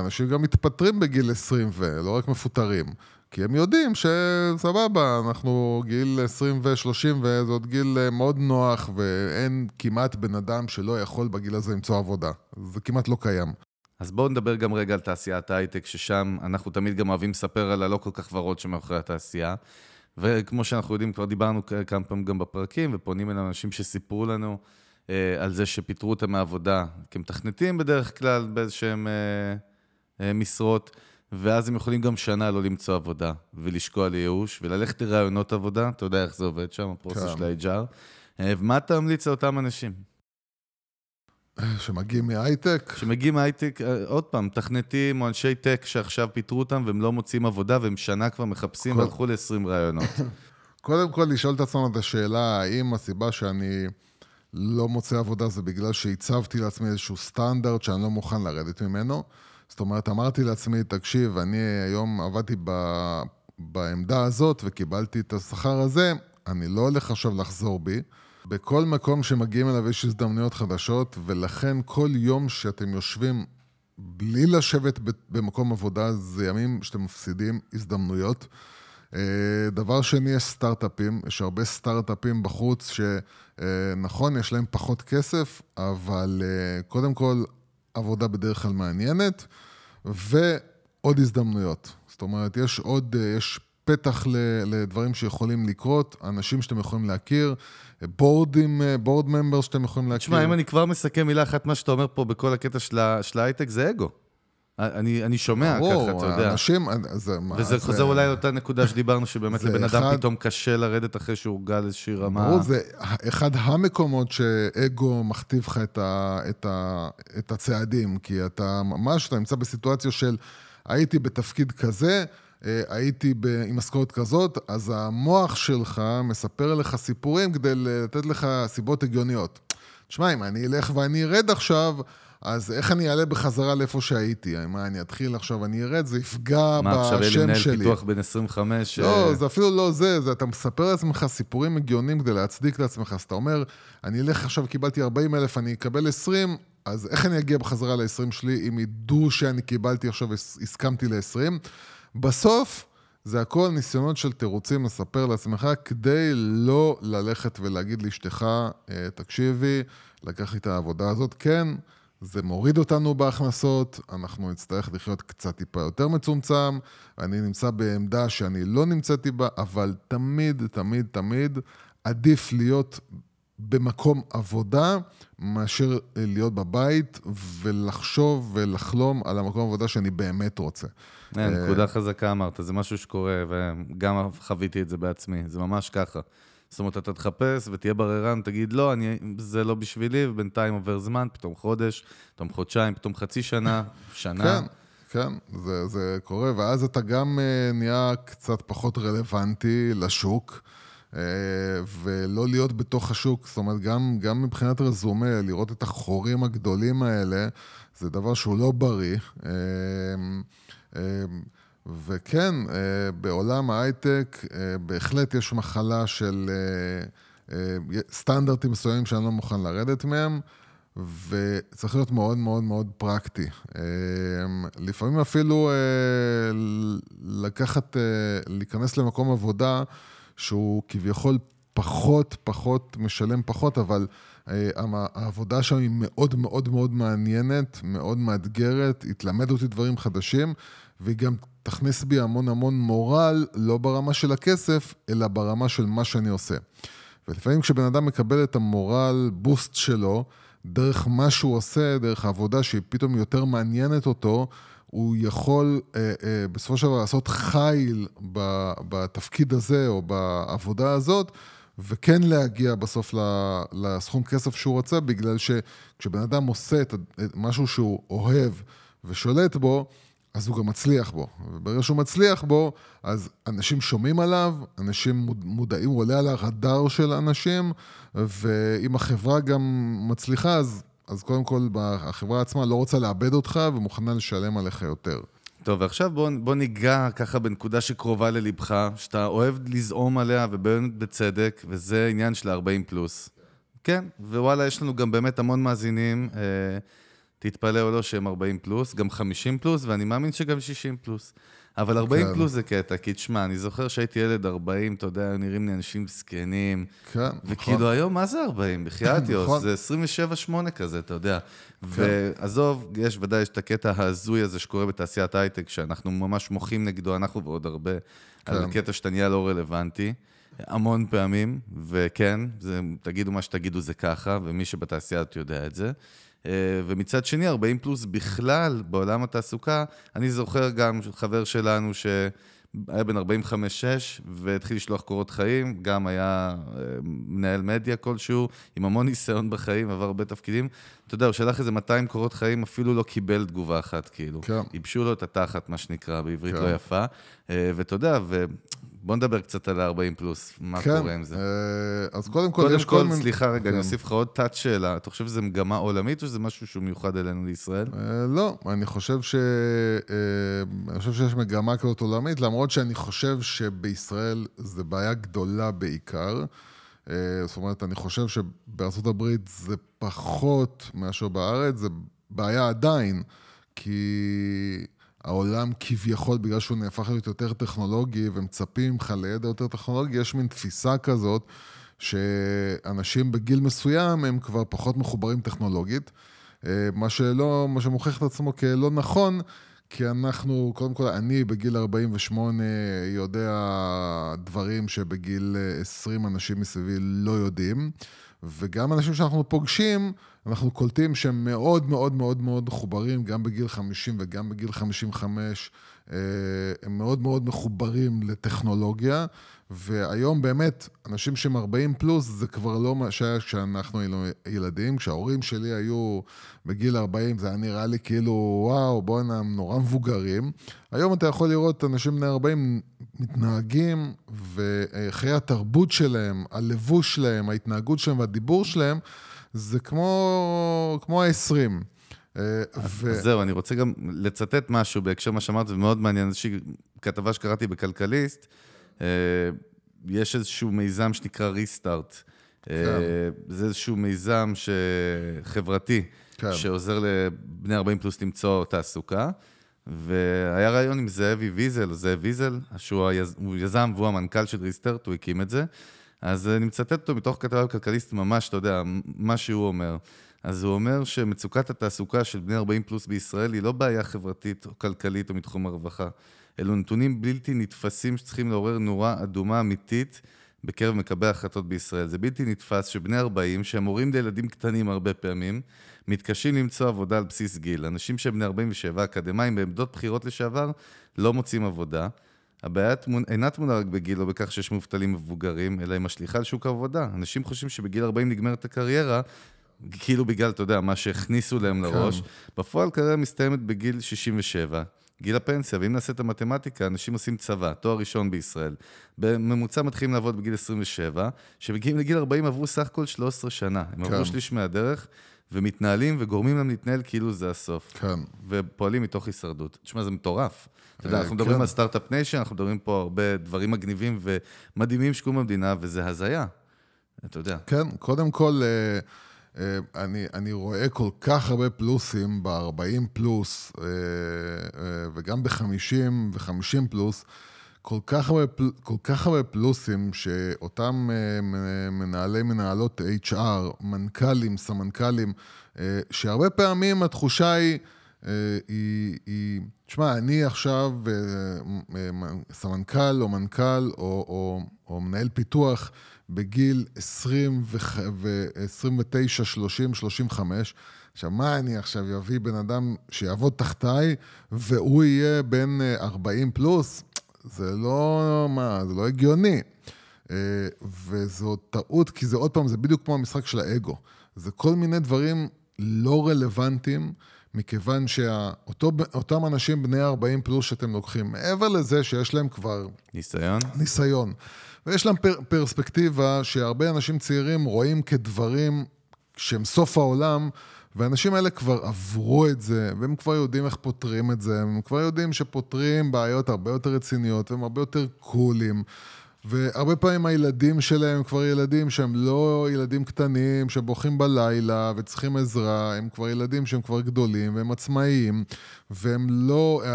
אנשים גם מתפטרים בגיל 20 ולא רק מפוטרים. כי הם יודעים שסבבה, אנחנו גיל 20 ו-30 וזה עוד גיל אה, מאוד נוח, ואין כמעט בן אדם שלא יכול בגיל הזה למצוא עבודה. זה כמעט לא קיים. אז בואו נדבר גם רגע על תעשיית ההייטק, ששם אנחנו תמיד גם אוהבים לספר על הלא כל כך ורוד שמאחורי התעשייה. וכמו שאנחנו יודעים, כבר דיברנו כמה פעמים גם בפרקים, ופונים אלינו אנשים שסיפרו לנו אה, על זה שפיטרו אותם מהעבודה כמתכנתים בדרך כלל באיזשהם אה, אה, משרות, ואז הם יכולים גם שנה לא למצוא עבודה, ולשקוע לייאוש, וללכת לרעיונות עבודה, אתה יודע איך זה עובד שם, הפרוסס כן. של ה-HR. אה, ומה אתה ממליץ לאותם אנשים? שמגיעים מהייטק, שמגיעים מהייטק, אה, עוד פעם, מתכנתים או אנשי טק שעכשיו פיטרו אותם והם לא מוצאים עבודה והם שנה כבר מחפשים כל- והלכו ל-20 רעיונות. [LAUGHS] קודם כל לשאול את עצמנו את השאלה, האם הסיבה שאני לא מוצא עבודה זה בגלל שהצבתי לעצמי איזשהו סטנדרט שאני לא מוכן לרדת ממנו? זאת אומרת, אמרתי לעצמי, תקשיב, אני היום עבדתי ב... בעמדה הזאת וקיבלתי את השכר הזה, אני לא הולך עכשיו לחזור בי. בכל מקום שמגיעים אליו יש הזדמנויות חדשות, ולכן כל יום שאתם יושבים בלי לשבת במקום עבודה, זה ימים שאתם מפסידים הזדמנויות. אה, דבר שני, יש סטארט-אפים, יש הרבה סטארט-אפים בחוץ שנכון, יש להם פחות כסף, אבל אה, קודם כל, עבודה בדרך כלל מעניינת, ועוד הזדמנויות. זאת אומרת, יש עוד, אה, יש פתח לדברים שיכולים לקרות, אנשים שאתם יכולים להכיר, בורדים, בורד ממבר שאתם יכולים להכיר. תשמע, אם אני כבר מסכם מילה אחת, מה שאתה אומר פה בכל הקטע של ההייטק זה אגו. אני, אני שומע ברור, ככה, אתה יודע. אנשים, זה, מה, וזה זה- חוזר אולי לאותה נקודה שדיברנו, שבאמת זה לבן אדם אחד- פתאום קשה לרדת אחרי שהוא הורגל איזושהי רמה. ברור, זה אחד המקומות שאגו מכתיב לך את, ה, את, ה, את הצעדים, כי אתה ממש, אתה נמצא בסיטואציה של הייתי בתפקיד כזה, אה, הייתי ב, עם משכורת כזאת, אז המוח שלך מספר לך סיפורים כדי לתת לך סיבות הגיוניות. תשמע, אם אני אלך ואני ארד עכשיו, אז איך אני אעלה בחזרה לאיפה שהייתי? מה, אני אתחיל עכשיו, אני ארד, זה יפגע מה, עכשיו יהיה לי בשם מנהל שלי. פיתוח בן 25? לא, אה, זה אפילו לא זה, זה אתה מספר לעצמך סיפורים הגיוניים כדי להצדיק לעצמך. אז אתה אומר, אני אלך עכשיו, קיבלתי 40 אלף, אני אקבל 20, אז איך אני אגיע בחזרה ל-20 שלי אם ידעו שאני קיבלתי עכשיו, הס- הסכמתי ל-20? בסוף, זה הכל ניסיונות של תירוצים לספר לעצמך כדי לא ללכת ולהגיד לאשתך, "אה, תקשיבי, לקחתי את העבודה הזאת, כן, זה מוריד אותנו בהכנסות, אנחנו נצטרך לחיות קצת טיפה יותר מצומצם, אני נמצא בעמדה שאני לא נמצאתי בה, אבל תמיד, תמיד, תמיד עדיף להיות במקום עבודה מאשר אה, להיות בבית ולחשוב ולחלום על המקום עבודה שאני באמת רוצה. אה, נקודה חזקה אמרת, זה משהו שקורה, וגם חוויתי את זה בעצמי, זה ממש ככה. זאת אומרת, אתה תחפש ותהיה בררן, תגיד, לא, אני, זה לא בשבילי, ובינתיים עובר זמן, פתאום חודש, פתאום חודשיים, פתאום חצי שנה, [LAUGHS] שנה. כן, כן, זה, זה קורה, ואז אתה גם אה, נהיה קצת פחות רלוונטי לשוק, אה, ולא להיות בתוך השוק, זאת אומרת, גם, גם מבחינת רזומה, לראות את החורים הגדולים האלה, זה דבר שהוא לא בריא. וכן, אה, בעולם ההייטק אה, בהחלט יש מחלה של אה, סטנדרטים מסוימים שאני לא מוכן לרדת מהם. וצריך להיות מאוד מאוד מאוד פרקטי. לפעמים אפילו לקחת, להיכנס למקום עבודה שהוא כביכול פחות, פחות, משלם פחות, אבל העבודה שם היא מאוד מאוד מאוד מעניינת, מאוד מאתגרת, היא תלמד אותי דברים חדשים, והיא גם תכניס בי המון המון מורל, לא ברמה של הכסף, אלא ברמה של מה שאני עושה. ולפעמים כשבן אדם מקבל את המורל בוסט שלו, דרך מה שהוא עושה, דרך העבודה שהיא פתאום יותר מעניינת אותו, הוא יכול אה, אה, בסופו של דבר לעשות חיל ב, בתפקיד הזה או בעבודה הזאת, וכן להגיע בסוף לסכום כסף שהוא רוצה, בגלל שכשבן אדם עושה את משהו שהוא אוהב ושולט בו, אז הוא גם מצליח בו. וברגע שהוא מצליח בו, אז אנשים שומעים עליו, אנשים מודעים, הוא עולה על הרדאר של אנשים, ואם החברה גם מצליחה, אז, אז קודם כל החברה עצמה לא רוצה לאבד אותך ומוכנה לשלם עליך יותר. טוב, ועכשיו בוא, בוא ניגע ככה בנקודה שקרובה ללבך, שאתה אוהב לזעום עליה, ובאמת בצדק, וזה עניין של 40 פלוס. כן, ווואלה, יש לנו גם באמת המון מאזינים, אה, תתפלא או לא, שהם 40 פלוס, גם 50 פלוס, ואני מאמין שגם 60 פלוס. אבל 40 כן. פלוס זה קטע, כי תשמע, אני זוכר שהייתי ילד 40, אתה יודע, נראים לי אנשים זקנים. כן, נכון. וכאילו היום, מה זה 40? בחייאת [LAUGHS] יוס, נכון. זה 27-8 כזה, אתה יודע. כן. ועזוב, יש ודאי, יש את הקטע ההזוי הזה שקורה בתעשיית הייטק, שאנחנו ממש מוחים נגדו, אנחנו ועוד הרבה, כן. על קטע שאתה נהיה לא רלוונטי. המון פעמים, וכן, זה, תגידו מה שתגידו זה ככה, ומי שבתעשייה הזאת יודע את זה. אה, ומצד שני, 40 פלוס בכלל, בעולם התעסוקה, אני זוכר גם חבר שלנו שהיה בן 45-6 והתחיל לשלוח קורות חיים, גם היה אה, מנהל מדיה כלשהו, עם המון ניסיון בחיים, עבר הרבה תפקידים. אתה יודע, הוא שלח איזה 200 קורות חיים, אפילו לא קיבל תגובה אחת, כאילו. כן. ייבשו לו את התחת, מה שנקרא, בעברית כן. לא יפה. אה, ואתה יודע, בוא נדבר קצת על ה-40 פלוס, מה כן, קורה עם זה. אה, אז קודם כל, קודם יש כל... כל, סליחה רגע, כן. אני אוסיף לך עוד תת שאלה. אתה חושב שזו מגמה עולמית או שזה משהו שהוא מיוחד אלינו לישראל? אה, לא, אני חושב ש... אה, אני חושב שיש מגמה כזאת עולמית, למרות שאני חושב שבישראל זו בעיה גדולה בעיקר. זאת אומרת, אני חושב שבארצות הברית זה פחות מאשר בארץ, זה בעיה עדיין, כי... העולם כביכול, בגלל שהוא נהפך להיות יותר טכנולוגי ומצפים ממך לידע יותר טכנולוגי, יש מין תפיסה כזאת שאנשים בגיל מסוים הם כבר פחות מחוברים טכנולוגית, אה, מה שלא, מה שמוכיח את עצמו כלא נכון, כי אנחנו, קודם כל, אני בגיל 48 יודע דברים שבגיל 20 אנשים מסביבי לא יודעים, וגם אנשים שאנחנו פוגשים, אנחנו קולטים שהם מאוד מאוד מאוד מאוד מחוברים, גם בגיל 50 וגם בגיל 55, אה, הם מאוד מאוד מחוברים לטכנולוגיה, והיום באמת, אנשים שהם 40 פלוס, זה כבר לא מה שהיה כשאנחנו היינו ילדים, כשההורים שלי היו בגיל 40, זה היה נראה לי כאילו, וואו, בואנה, הם נורא מבוגרים. היום אתה יכול לראות אנשים בני 40 מתנהגים, וחיי התרבות שלהם, הלבוש שלהם, ההתנהגות שלהם והדיבור שלהם, זה כמו, כמו ה-20. אה, ו... אז זהו, אני רוצה גם לצטט משהו בהקשר מה שאמרת, זה מאוד מעניין, איזושהי כתבה שקראתי בכלכליסט, אה, יש איזשהו מיזם שנקרא ריסטארט. כן. זה איזשהו מיזם חברתי, כן. שעוזר לבני 40 פלוס למצוא תעסוקה. והיה רעיון עם זאבי ויזל, זאב ויזל, שהוא היז... יזם והוא המנכ"ל של ריסטארט, הוא הקים את זה. אז אני מצטט אותו מתוך כתבה בכלכליסט ממש, אתה יודע, מה שהוא אומר. אז הוא אומר שמצוקת התעסוקה של בני 40 פלוס בישראל היא לא בעיה חברתית או כלכלית או מתחום הרווחה. אלו נתונים בלתי נתפסים שצריכים לעורר נורה אדומה אמיתית בקרב מקבלי ההחלטות בישראל. זה בלתי נתפס שבני 40, שהם הורים לילדים קטנים הרבה פעמים, מתקשים למצוא עבודה על בסיס גיל. אנשים שהם בני 47, אקדמאים בעמדות בחירות לשעבר, לא מוצאים עבודה. הבעיה תמונ... אינה טמונה רק בגיל או בכך שיש מובטלים מבוגרים, אלא היא משליכה על שוק העבודה. אנשים חושבים שבגיל 40 נגמרת הקריירה, כאילו בגלל, אתה יודע, מה שהכניסו להם כן. לראש. בפועל קריירה מסתיימת בגיל 67, גיל הפנסיה, ואם נעשה את המתמטיקה, אנשים עושים צבא, תואר ראשון בישראל. בממוצע מתחילים לעבוד בגיל 27, שמגיעים לגיל 40 עברו סך הכל 13 שנה. הם כן. עברו שליש מהדרך. ומתנהלים וגורמים להם להתנהל כאילו זה הסוף. כן. ופועלים מתוך הישרדות. תשמע, זה מטורף. אתה יודע, אנחנו מדברים כן. על start-up nation, אנחנו מדברים פה הרבה דברים מגניבים ומדהימים שקורים במדינה, וזה הזיה. אתה יודע. כן, קודם כל, אה, אה, אני, אני רואה כל כך הרבה פלוסים ב-40 פלוס, אה, וגם ב-50 ו-50 פלוס, כל כך, הרבה, כל כך הרבה פלוסים שאותם מנהלי מנהלות HR, מנכ"לים, סמנכ"לים, שהרבה פעמים התחושה היא... אה, היא, היא, תשמע, אני עכשיו אה, אה, סמנכ"ל או מנכ"ל או, או, או מנהל פיתוח בגיל 20 ו-29, 30, 35. עכשיו, מה אני עכשיו אביא בן אדם שיעבוד תחתיי והוא יהיה בן 40 פלוס? זה לא, מה, זה לא הגיוני. וזו טעות, כי זה עוד פעם, זה בדיוק כמו המשחק של האגו. זה כל מיני דברים לא רלוונטיים. מכיוון שאותם אנשים בני 40 פלוס שאתם לוקחים, מעבר לזה שיש להם כבר... ניסיון? ניסיון. ויש להם פר, פרספקטיבה שהרבה אנשים צעירים רואים כדברים שהם סוף העולם, והאנשים האלה כבר עברו את זה, והם כבר יודעים איך פותרים את זה, הם כבר יודעים שפותרים בעיות הרבה יותר רציניות, והם הרבה יותר קולים. והרבה פעמים הילדים שלהם כבר ילדים שהם לא ילדים קטנים, שבוכים בלילה וצריכים עזרה, הם כבר ילדים שהם כבר גדולים והם עצמאיים, והם לא,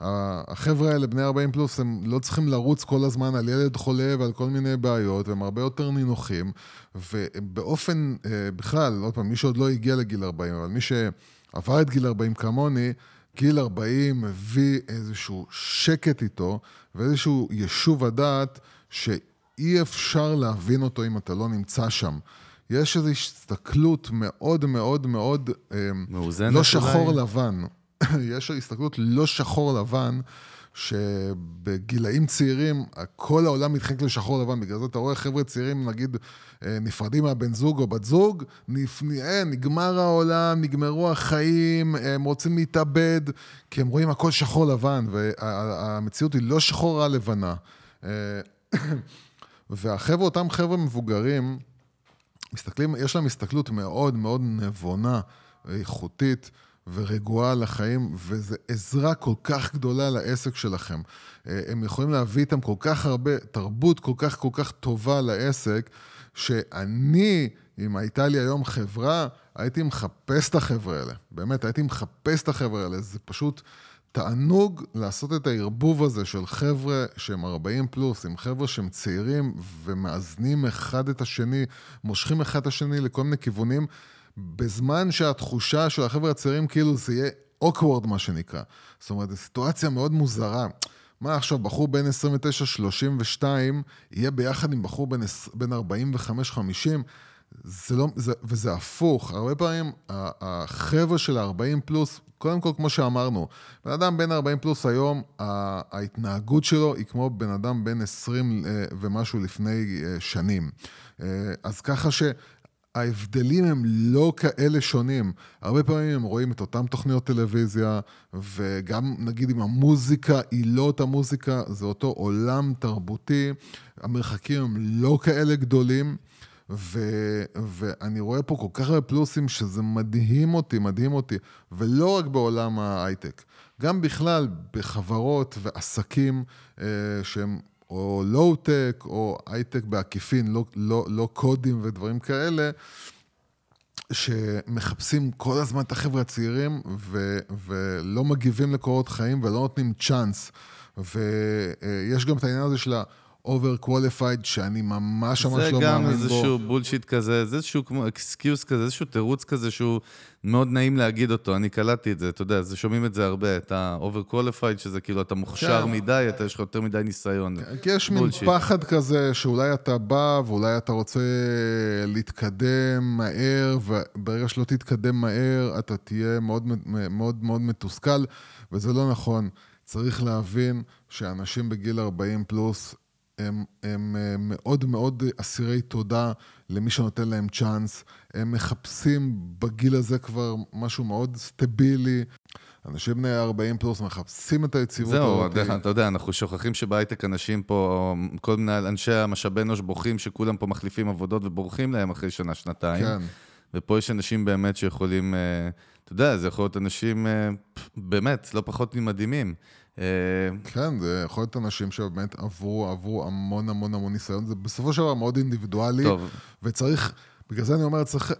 החבר'ה האלה, בני 40 פלוס, הם לא צריכים לרוץ כל הזמן על ילד חולה ועל כל מיני בעיות, והם הרבה יותר נינוחים, ובאופן, אה, בכלל, עוד פעם, מי שעוד לא הגיע לגיל 40, אבל מי שעבר את גיל 40 כמוני, גיל 40 מביא איזשהו שקט איתו ואיזשהו יישוב הדעת שאי אפשר להבין אותו אם אתה לא נמצא שם. יש איזו הסתכלות מאוד מאוד מאוד... אה, מאוזנת לא שחור אולי. לבן. [LAUGHS] יש הסתכלות לא שחור לבן, שבגילאים צעירים, כל העולם מתחלק לשחור לבן. בגלל זה אתה רואה חבר'ה צעירים, נגיד, אה, נפרדים מהבן זוג או בת זוג, נפ... אה, נגמר העולם, נגמרו החיים, הם רוצים להתאבד, כי הם רואים הכל שחור לבן, והמציאות היא לא שחורה לבנה. אה, [COUGHS] והחבר'ה, אותם חבר'ה מבוגרים, מסתכלים, יש להם הסתכלות מאוד מאוד נבונה, איכותית. ורגועה לחיים, וזו עזרה כל כך גדולה לעסק שלכם. אה, הם יכולים להביא איתם כל כך הרבה, תרבות כל כך כל כך טובה לעסק, שאני, אם הייתה לי היום חברה, הייתי מחפש את החבר'ה האלה. באמת, הייתי מחפש את החבר'ה האלה. זה פשוט תענוג לעשות את הערבוב הזה של חבר'ה שהם 40 פלוס, עם חבר'ה שהם צעירים ומאזנים אחד את השני, מושכים אחד את השני לכל מיני כיוונים. בזמן שהתחושה של החבר'ה הצעירים כאילו זה יהיה אוקוורד מה שנקרא. זאת אומרת, זו סיטואציה מאוד מוזרה. מה עכשיו, בחור בן 29-32 יהיה ביחד עם בחור בן, בן 45-50? זה לא, זה, וזה הפוך, הרבה פעמים החבר'ה של ה-40 פלוס, קודם כל, כמו שאמרנו, בן אדם בן 40 פלוס היום, ההתנהגות שלו היא כמו בן אדם בן 20 אה, ומשהו לפני אה, שנים. אה, אז ככה ש... ההבדלים הם לא כאלה שונים. הרבה פעמים הם רואים את אותן תוכניות טלוויזיה, וגם נגיד אם המוזיקה היא לא אותה מוזיקה, זה אותו עולם תרבותי, המרחקים הם לא כאלה גדולים. ו, ואני רואה פה כל כך הרבה פלוסים שזה מדהים אותי, מדהים אותי, ולא רק בעולם ההייטק, גם בכלל בחברות ועסקים אה, שהם או לואו-טק, או הייטק בעקיפין, לא, לא, לא קודים ודברים כאלה, שמחפשים כל הזמן את החבר'ה הצעירים ו, ולא מגיבים לקורות חיים ולא נותנים צ'אנס. ויש גם את העניין הזה של ה... qualified, שאני ממש ממש לא מאמין בו. זה גם איזשהו בולשיט כזה, זה איזשהו כמו excuse כזה, איזשהו תירוץ כזה שהוא מאוד נעים להגיד אותו, אני קלטתי את זה, אתה יודע, שומעים את זה הרבה, את ה-over qualified, שזה כאילו אתה מוכשר כן. מדי, אתה יש לך יותר מדי ניסיון. כי יש מין פחד כזה, שאולי אתה בא ואולי אתה רוצה להתקדם מהר, וברגע שלא תתקדם מהר, אתה תהיה מאוד מאוד מאוד מתוסכל, וזה לא נכון. צריך להבין שאנשים בגיל 40 פלוס, הם, הם אה, מאוד מאוד אסירי תודה למי שנותן להם צ'אנס. הם מחפשים בגיל הזה כבר משהו מאוד סטבילי. אנשים בני 40 פלוס מחפשים את היציבות הזאת. זהו, אתה יודע, אנחנו שוכחים שבהייטק אנשים פה, כל מיני אנשי המשאבי אנוש בוכים שכולם פה מחליפים עבודות ובורחים להם אחרי שנה, שנתיים. כן. ופה יש אנשים באמת שיכולים, אה, אתה יודע, זה יכול להיות אנשים אה, באמת לא פחות ממדהימים. אה, כן, זה יכול להיות אנשים שבאמת עברו, עברו המון המון המון ניסיון, זה בסופו של דבר מאוד אינדיבידואלי, טוב. וצריך, בגלל זה אני אומר, צריך,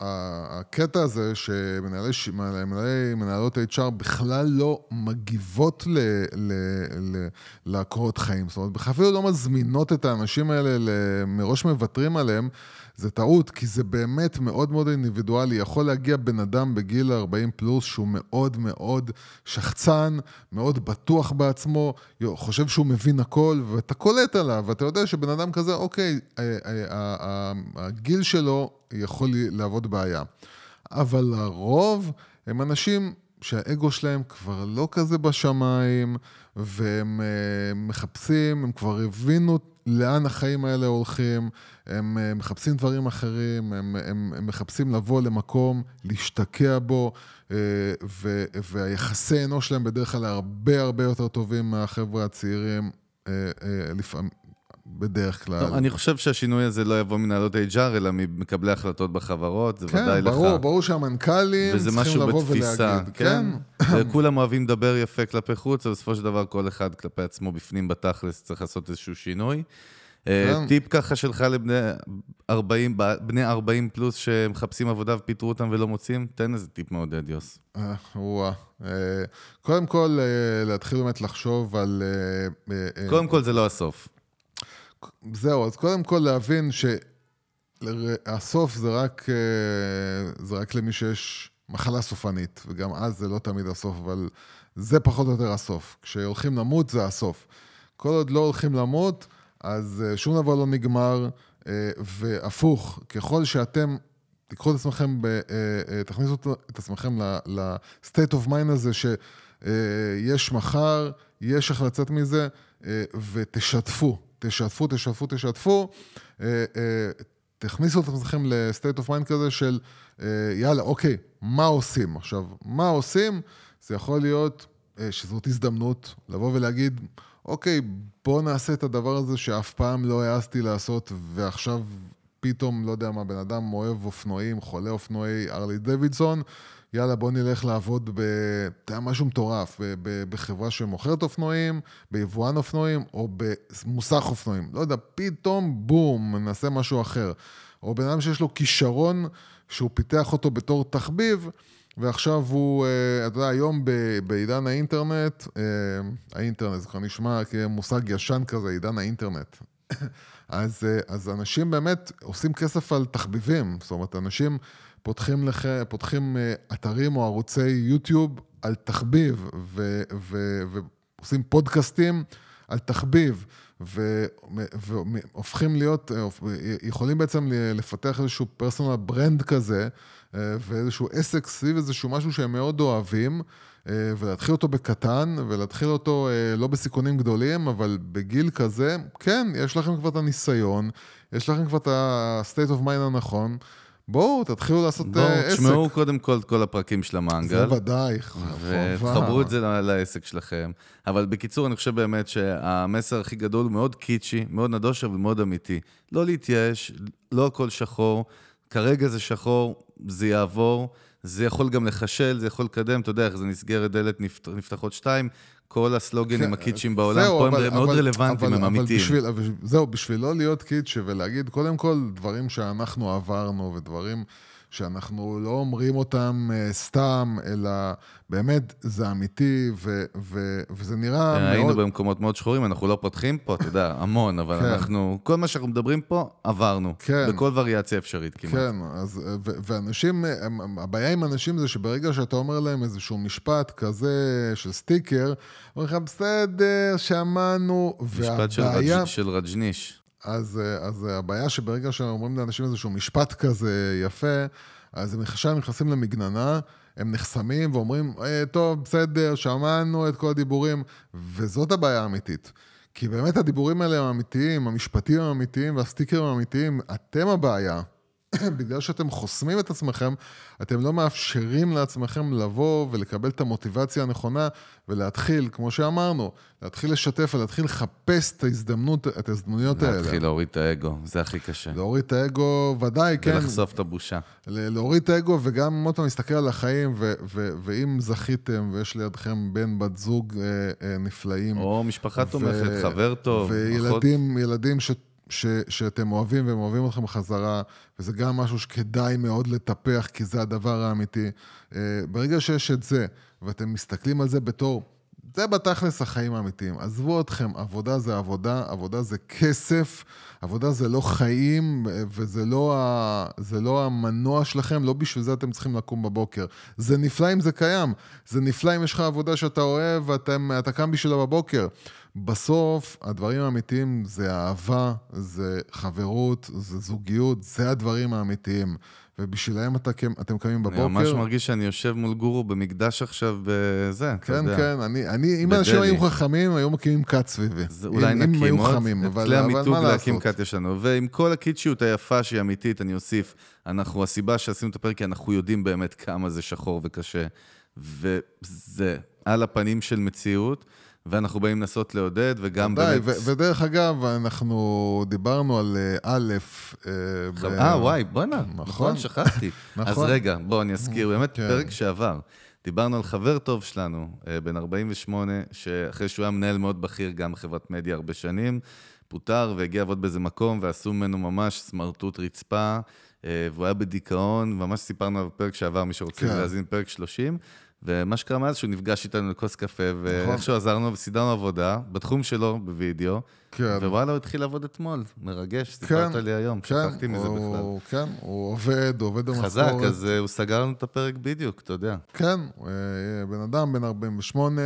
הקטע הזה שמנהלי, מנהלי, מנהלות HR בכלל לא מגיבות ל, ל, ל, לקורות חיים, זאת אומרת, בכלל אפילו לא מזמינות את האנשים האלה, מראש מוותרים עליהם, זה טעות, כי זה באמת מאוד מאוד אינדיבידואלי. יכול להגיע בן אדם בגיל 40 פלוס שהוא מאוד מאוד שחצן, מאוד בטוח בעצמו, חושב שהוא מבין הכל, ואתה קולט עליו, ואתה יודע שבן אדם כזה, אוקיי, אה, אה, הגיל שלו יכול לעבוד בעיה. אבל לרוב הם אנשים שהאגו שלהם כבר לא כזה בשמיים, והם uh, מחפשים, הם כבר הבינו לאן החיים האלה הולכים, הם uh, מחפשים דברים אחרים, הם, הם, הם מחפשים לבוא למקום, להשתקע בו, uh, ו, והיחסי אנוש שלהם בדרך כלל הרבה הרבה יותר טובים מהחבר'ה הצעירים. לפעמים, בדרך כלל. טוב, אני חושב שהשינוי הזה לא יבוא מנהלות HR, אלא ממקבלי החלטות בחברות, זה כן, ודאי ברור, לך. כן, ברור שהמנכ"לים צריכים לבוא בתפיסה, ולהגיד. כן, כן. [COUGHS] וכולם אוהבים לדבר יפה כלפי חוץ, אבל בסופו של דבר כל אחד כלפי עצמו בפנים בתכלס צריך לעשות איזשהו שינוי. אה, כן. טיפ ככה שלך לבני 40, בני 40 פלוס שמחפשים עבודה ופיטרו אותם ולא מוצאים? תן איזה טיפ מעודד, יוס. אה, וואה. אה, קודם כל, להתחיל באמת לחשוב על... קודם כל זה לא הסוף. זהו, אז קודם כל להבין שהסוף זה רק, אה, זה רק למי שיש מחלה סופנית, וגם אז זה לא תמיד הסוף, אבל זה פחות או יותר הסוף. כשהולכים למות זה הסוף. כל עוד לא הולכים למות, אז אה, שום דבר לא נגמר, אה, והפוך, ככל שאתם תיקחו את עצמכם, ב, תכניסו את עצמכם ל-state of mind הזה שיש מחר, יש איך לצאת מזה, ותשתפו. תשתפו, תשתפו, תשתפו, אה, אה, תכניסו את עצמכם ל-state of mind כזה של אה, יאללה, אוקיי, מה עושים? עכשיו, מה עושים? זה יכול להיות שזאת הזדמנות לבוא ולהגיד, אוקיי, בוא נעשה את הדבר הזה שאף פעם לא העזתי לעשות, ועכשיו פתאום, לא יודע מה, בן אדם אוהב אופנועים, חולה אופנועי ארלי דוידסון, יאללה, בוא נלך לעבוד ב... אתה יודע, משהו מטורף. בחברה שמוכרת אופנועים, ביבואן אופנועים, או במוסך אופנועים. לא יודע, פתאום, בום, נעשה משהו אחר. או בן אדם שיש לו כישרון שהוא פיתח אותו בתור תחביב, ועכשיו הוא, אה, אתה יודע, היום בעידן האינטרנט, אה, האינטרנט, זה כבר נשמע כמושג ישן כזה, עידן האינטרנט. [COUGHS] אז, אה, אז אנשים באמת עושים כסף על תחביבים, זאת אומרת, אנשים... פותחים, לח... פותחים אה, אתרים או ערוצי יוטיוב על תחביב, ו... ו... ועושים פודקאסטים על תחביב, והופכים להיות, אה, יכולים בעצם לפתח איזשהו פרסונל ברנד כזה, אה, ואיזשהו עסק סביב איזשהו משהו שהם מאוד אוהבים. ולהתחיל אותו בקטן, ולהתחיל אותו לא בסיכונים גדולים, אבל בגיל כזה, כן, יש לכם כבר את הניסיון, יש לכם כבר את ה-state of mind הנכון, בואו, תתחילו לעשות בוא, uh, עסק. תשמעו קודם כל את כל הפרקים של המנגל. זה ודאי, חובה. ותחברו את זה לעסק שלכם. אבל בקיצור, אני חושב באמת שהמסר הכי גדול הוא מאוד קיצ'י, מאוד נדוש, אבל מאוד אמיתי. לא להתייאש, לא הכל שחור. כרגע זה שחור, זה יעבור. זה יכול גם לחשל, זה יכול לקדם, אתה יודע איך זה נסגרת דלת נפתחות שתיים, כל הסלוגנים כן, הקיצ'ים בעולם פה אבל, הם מאוד רלוונטיים, הם אמיתיים. זהו, בשביל לא להיות קיצ'י ולהגיד קודם כל דברים שאנחנו עברנו ודברים שאנחנו לא אומרים אותם uh, סתם, אלא באמת זה אמיתי, ו, ו, וזה נראה כן, מאוד... היינו במקומות מאוד שחורים, אנחנו לא פותחים פה, אתה יודע, [LAUGHS] המון, אבל כן. אנחנו, כל מה שאנחנו מדברים פה, עברנו. כן. בכל וריאציה אפשרית כמעט. כן, אז, ו, ואנשים, הבעיה עם אנשים זה שברגע שאתה אומר להם איזשהו משפט כזה של סטיקר, אומרים לך, בסדר, שמענו, משפט והבעיה... משפט של רג'ניש. אז, אז הבעיה שברגע שאומרים לאנשים איזשהו משפט כזה יפה, אז הם עכשיו נכנסים למגננה, הם נחסמים ואומרים, אה, טוב, בסדר, שמענו את כל הדיבורים, וזאת הבעיה האמיתית. כי באמת הדיבורים האלה הם אמיתיים, המשפטים הם אמיתיים והסטיקרים הם אמיתיים, אתם הבעיה. [CLEARS THROAT] בגלל שאתם חוסמים את עצמכם, אתם לא מאפשרים לעצמכם לבוא ולקבל את המוטיבציה הנכונה ולהתחיל, כמו שאמרנו, להתחיל לשתף ולהתחיל לחפש את ההזדמנות, את ההזדמנויות האלה. להתחיל להוריד את האגו, זה הכי קשה. להוריד את האגו, ודאי, כן. ולחשוף את הבושה. להוריד את האגו, וגם עוד פעם להסתכל על החיים, ו- ו- ואם זכיתם ויש לידכם בן, בת זוג אה, אה, נפלאים. או משפחה תומכת, חבר טוב, וילדים, אחות... ילדים ש... ש, שאתם אוהבים והם אוהבים אתכם חזרה, וזה גם משהו שכדאי מאוד לטפח, כי זה הדבר האמיתי. אה, ברגע שיש את זה, ואתם מסתכלים על זה בתור, זה בתכלס החיים האמיתיים. עזבו אתכם, עבודה זה עבודה, עבודה זה כסף, עבודה זה לא חיים, וזה לא, ה, לא המנוע שלכם, לא בשביל זה אתם צריכים לקום בבוקר. זה נפלא אם זה קיים, זה נפלא אם יש לך עבודה שאתה אוהב ואתה קם בשבילה בבוקר. בסוף, הדברים האמיתיים זה אהבה, זה חברות, זה זוגיות, זה הדברים האמיתיים. ובשבילם אתה, אתם קמים בבוקר. אני ממש מרגיש שאני יושב מול גורו במקדש עכשיו בזה, כן, אתה יודע. כן, כן, אני, אני, אם אנשים היו חכמים, היו מקימים כת סביבי. זה אולי אם, נקים אם עוד, חכמים, את כלי המיתוג להקים כת יש לנו. ועם כל הקיצ'יות היפה שהיא אמיתית, אני אוסיף, אנחנו, הסיבה שעשינו את הפרק, כי אנחנו יודעים באמת כמה זה שחור וקשה. וזה על הפנים של מציאות. ואנחנו באים לנסות לעודד, וגם באמת... ו- ודרך אגב, אנחנו דיברנו על אה, א', אה, אה. וואי, בוא'נה, נכון, נכון שכחתי. [LAUGHS] נכון. אז רגע, בואו אני אזכיר, באמת כן. פרק שעבר. דיברנו על חבר טוב שלנו, אה, בן 48, שאחרי שהוא היה מנהל מאוד בכיר גם בחברת מדיה הרבה שנים, פוטר והגיע לעבוד באיזה מקום, ועשו ממנו ממש סמרטוט רצפה, והוא היה בדיכאון, ממש סיפרנו על פרק שעבר, מי שרוצה כן. להאזין, פרק 30. ומה שקרה מאז שהוא נפגש איתנו לכוס קפה, ואיכשהו נכון. עזרנו וסידרנו עבודה, בתחום שלו, בווידאו, כן. ווואלה, הוא התחיל לעבוד אתמול, מרגש, סיפרת כן, לי היום, כן, שכחתי מזה הוא, בכלל. כן, הוא עובד, הוא עובד במשכורת. חזק, אז uh, הוא סגר לנו את הפרק בדיוק, אתה יודע. כן, uh, בן אדם בן 48,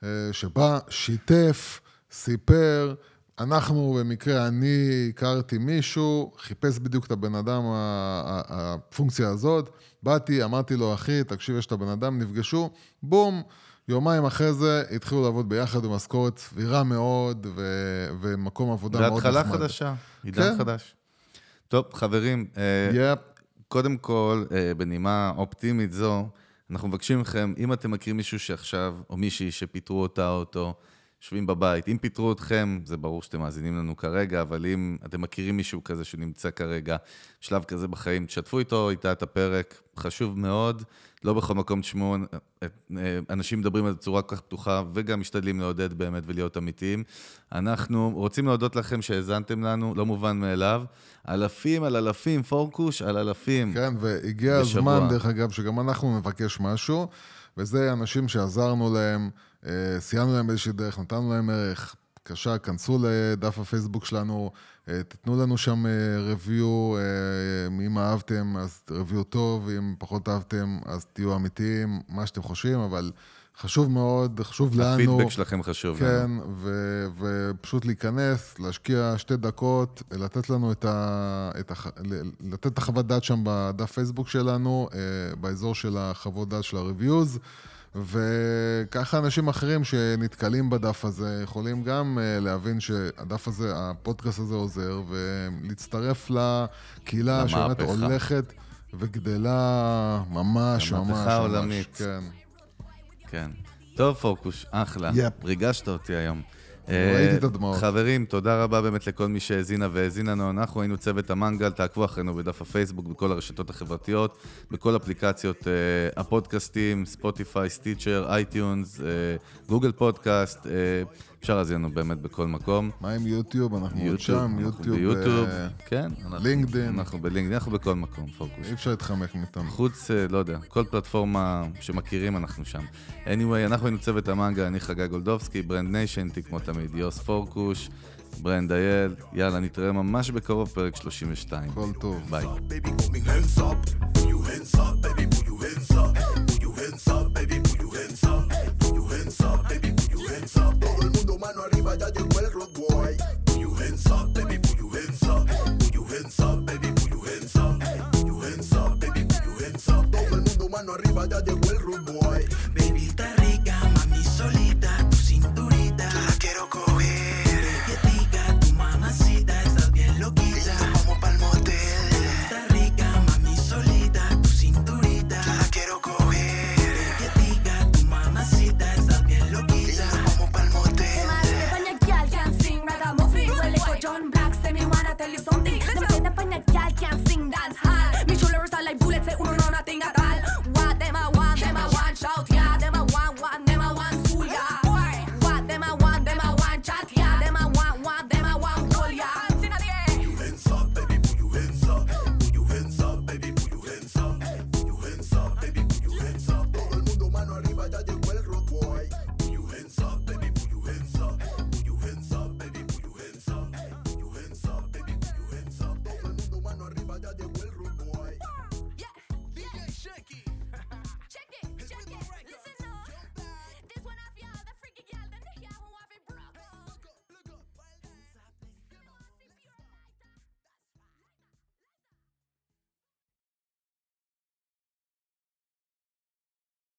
uh, שבא, שיתף, סיפר, אנחנו, במקרה, אני הכרתי מישהו, חיפש בדיוק את הבן אדם, הפונקציה הזאת, באתי, אמרתי לו, אחי, תקשיב, יש את הבן אדם, נפגשו, בום, יומיים אחרי זה התחילו לעבוד ביחד במשכורת סבירה מאוד, ו- ומקום עבודה מאוד נחמד. והתחלה חדשה, עידן כן. חדש. טוב, חברים, yep. אה, קודם כל, אה, בנימה אופטימית זו, אנחנו מבקשים מכם, אם אתם מכירים מישהו שעכשיו, או מישהי שפיטרו אותה או אותו, יושבים בבית. אם פיטרו אתכם, זה ברור שאתם מאזינים לנו כרגע, אבל אם אתם מכירים מישהו כזה שנמצא כרגע, שלב כזה בחיים, תשתפו איתו, איתה את הפרק, חשוב מאוד. לא בכל מקום תשמעו, אנשים מדברים על זה בצורה כל כך פתוחה, וגם משתדלים לעודד באמת ולהיות אמיתיים. אנחנו רוצים להודות לכם שהאזנתם לנו, לא מובן מאליו. אלפים על אלפים, פורקוש על אלפים. כן, והגיע בשבוע. הזמן, דרך אגב, שגם אנחנו נבקש משהו, וזה אנשים שעזרנו להם. אה, סייענו להם באיזושהי דרך, נתנו להם ערך. בבקשה, כנסו לדף הפייסבוק שלנו, אה, תתנו לנו שם review, אה, אם אהבתם אז review טוב, אם פחות אהבתם אז תהיו אמיתיים, מה שאתם חושבים, אבל חשוב מאוד, חשוב לנו. הפידבק שלכם חשוב כן, לנו. כן, ו- ופשוט להיכנס, להשקיע שתי דקות, לתת לנו את ה... את ה... לתת את החוות דעת שם בדף פייסבוק שלנו, באזור של החוות דעת של ה-reviews. וככה אנשים אחרים שנתקלים בדף הזה יכולים גם אה, להבין שהדף הזה, הפודקאסט הזה עוזר, ולהצטרף לקהילה שבאמת הולכת וגדלה ממש, ממש, ממש. עולמית. כן. כן. טוב, פורקוש, אחלה. Yep. ריגשת אותי היום. ראיתי את הדמעות. חברים, תודה רבה באמת לכל מי שהאזין והאזינה לנו. אנחנו היינו צוות המנגל, תעקבו אחרינו בדף הפייסבוק, בכל הרשתות החברתיות, בכל אפליקציות אה, הפודקאסטים, ספוטיפיי, סטיצ'ר, אייטיונס, גוגל פודקאסט. אפשר להזין לנו באמת בכל מקום. מה עם יוטיוב? אנחנו עוד שם, יוטיוב, ביוטיוב, אה, כן. לינקדאין. אנחנו בלינקדאין, אנחנו בכל מקום, פורקוש. אי אפשר להתחמק מאיתנו. חוץ, אה, לא יודע, כל פלטפורמה שמכירים, אנחנו שם. anyway, אנחנו היינו צוות המנגל, אני חגי גולדובסקי, Brand Nation, כמו תמיד, יוסף פורקוש. Brand אייל, יאללה, נתראה ממש בקרוב, פרק 32. כל טוב. ביי.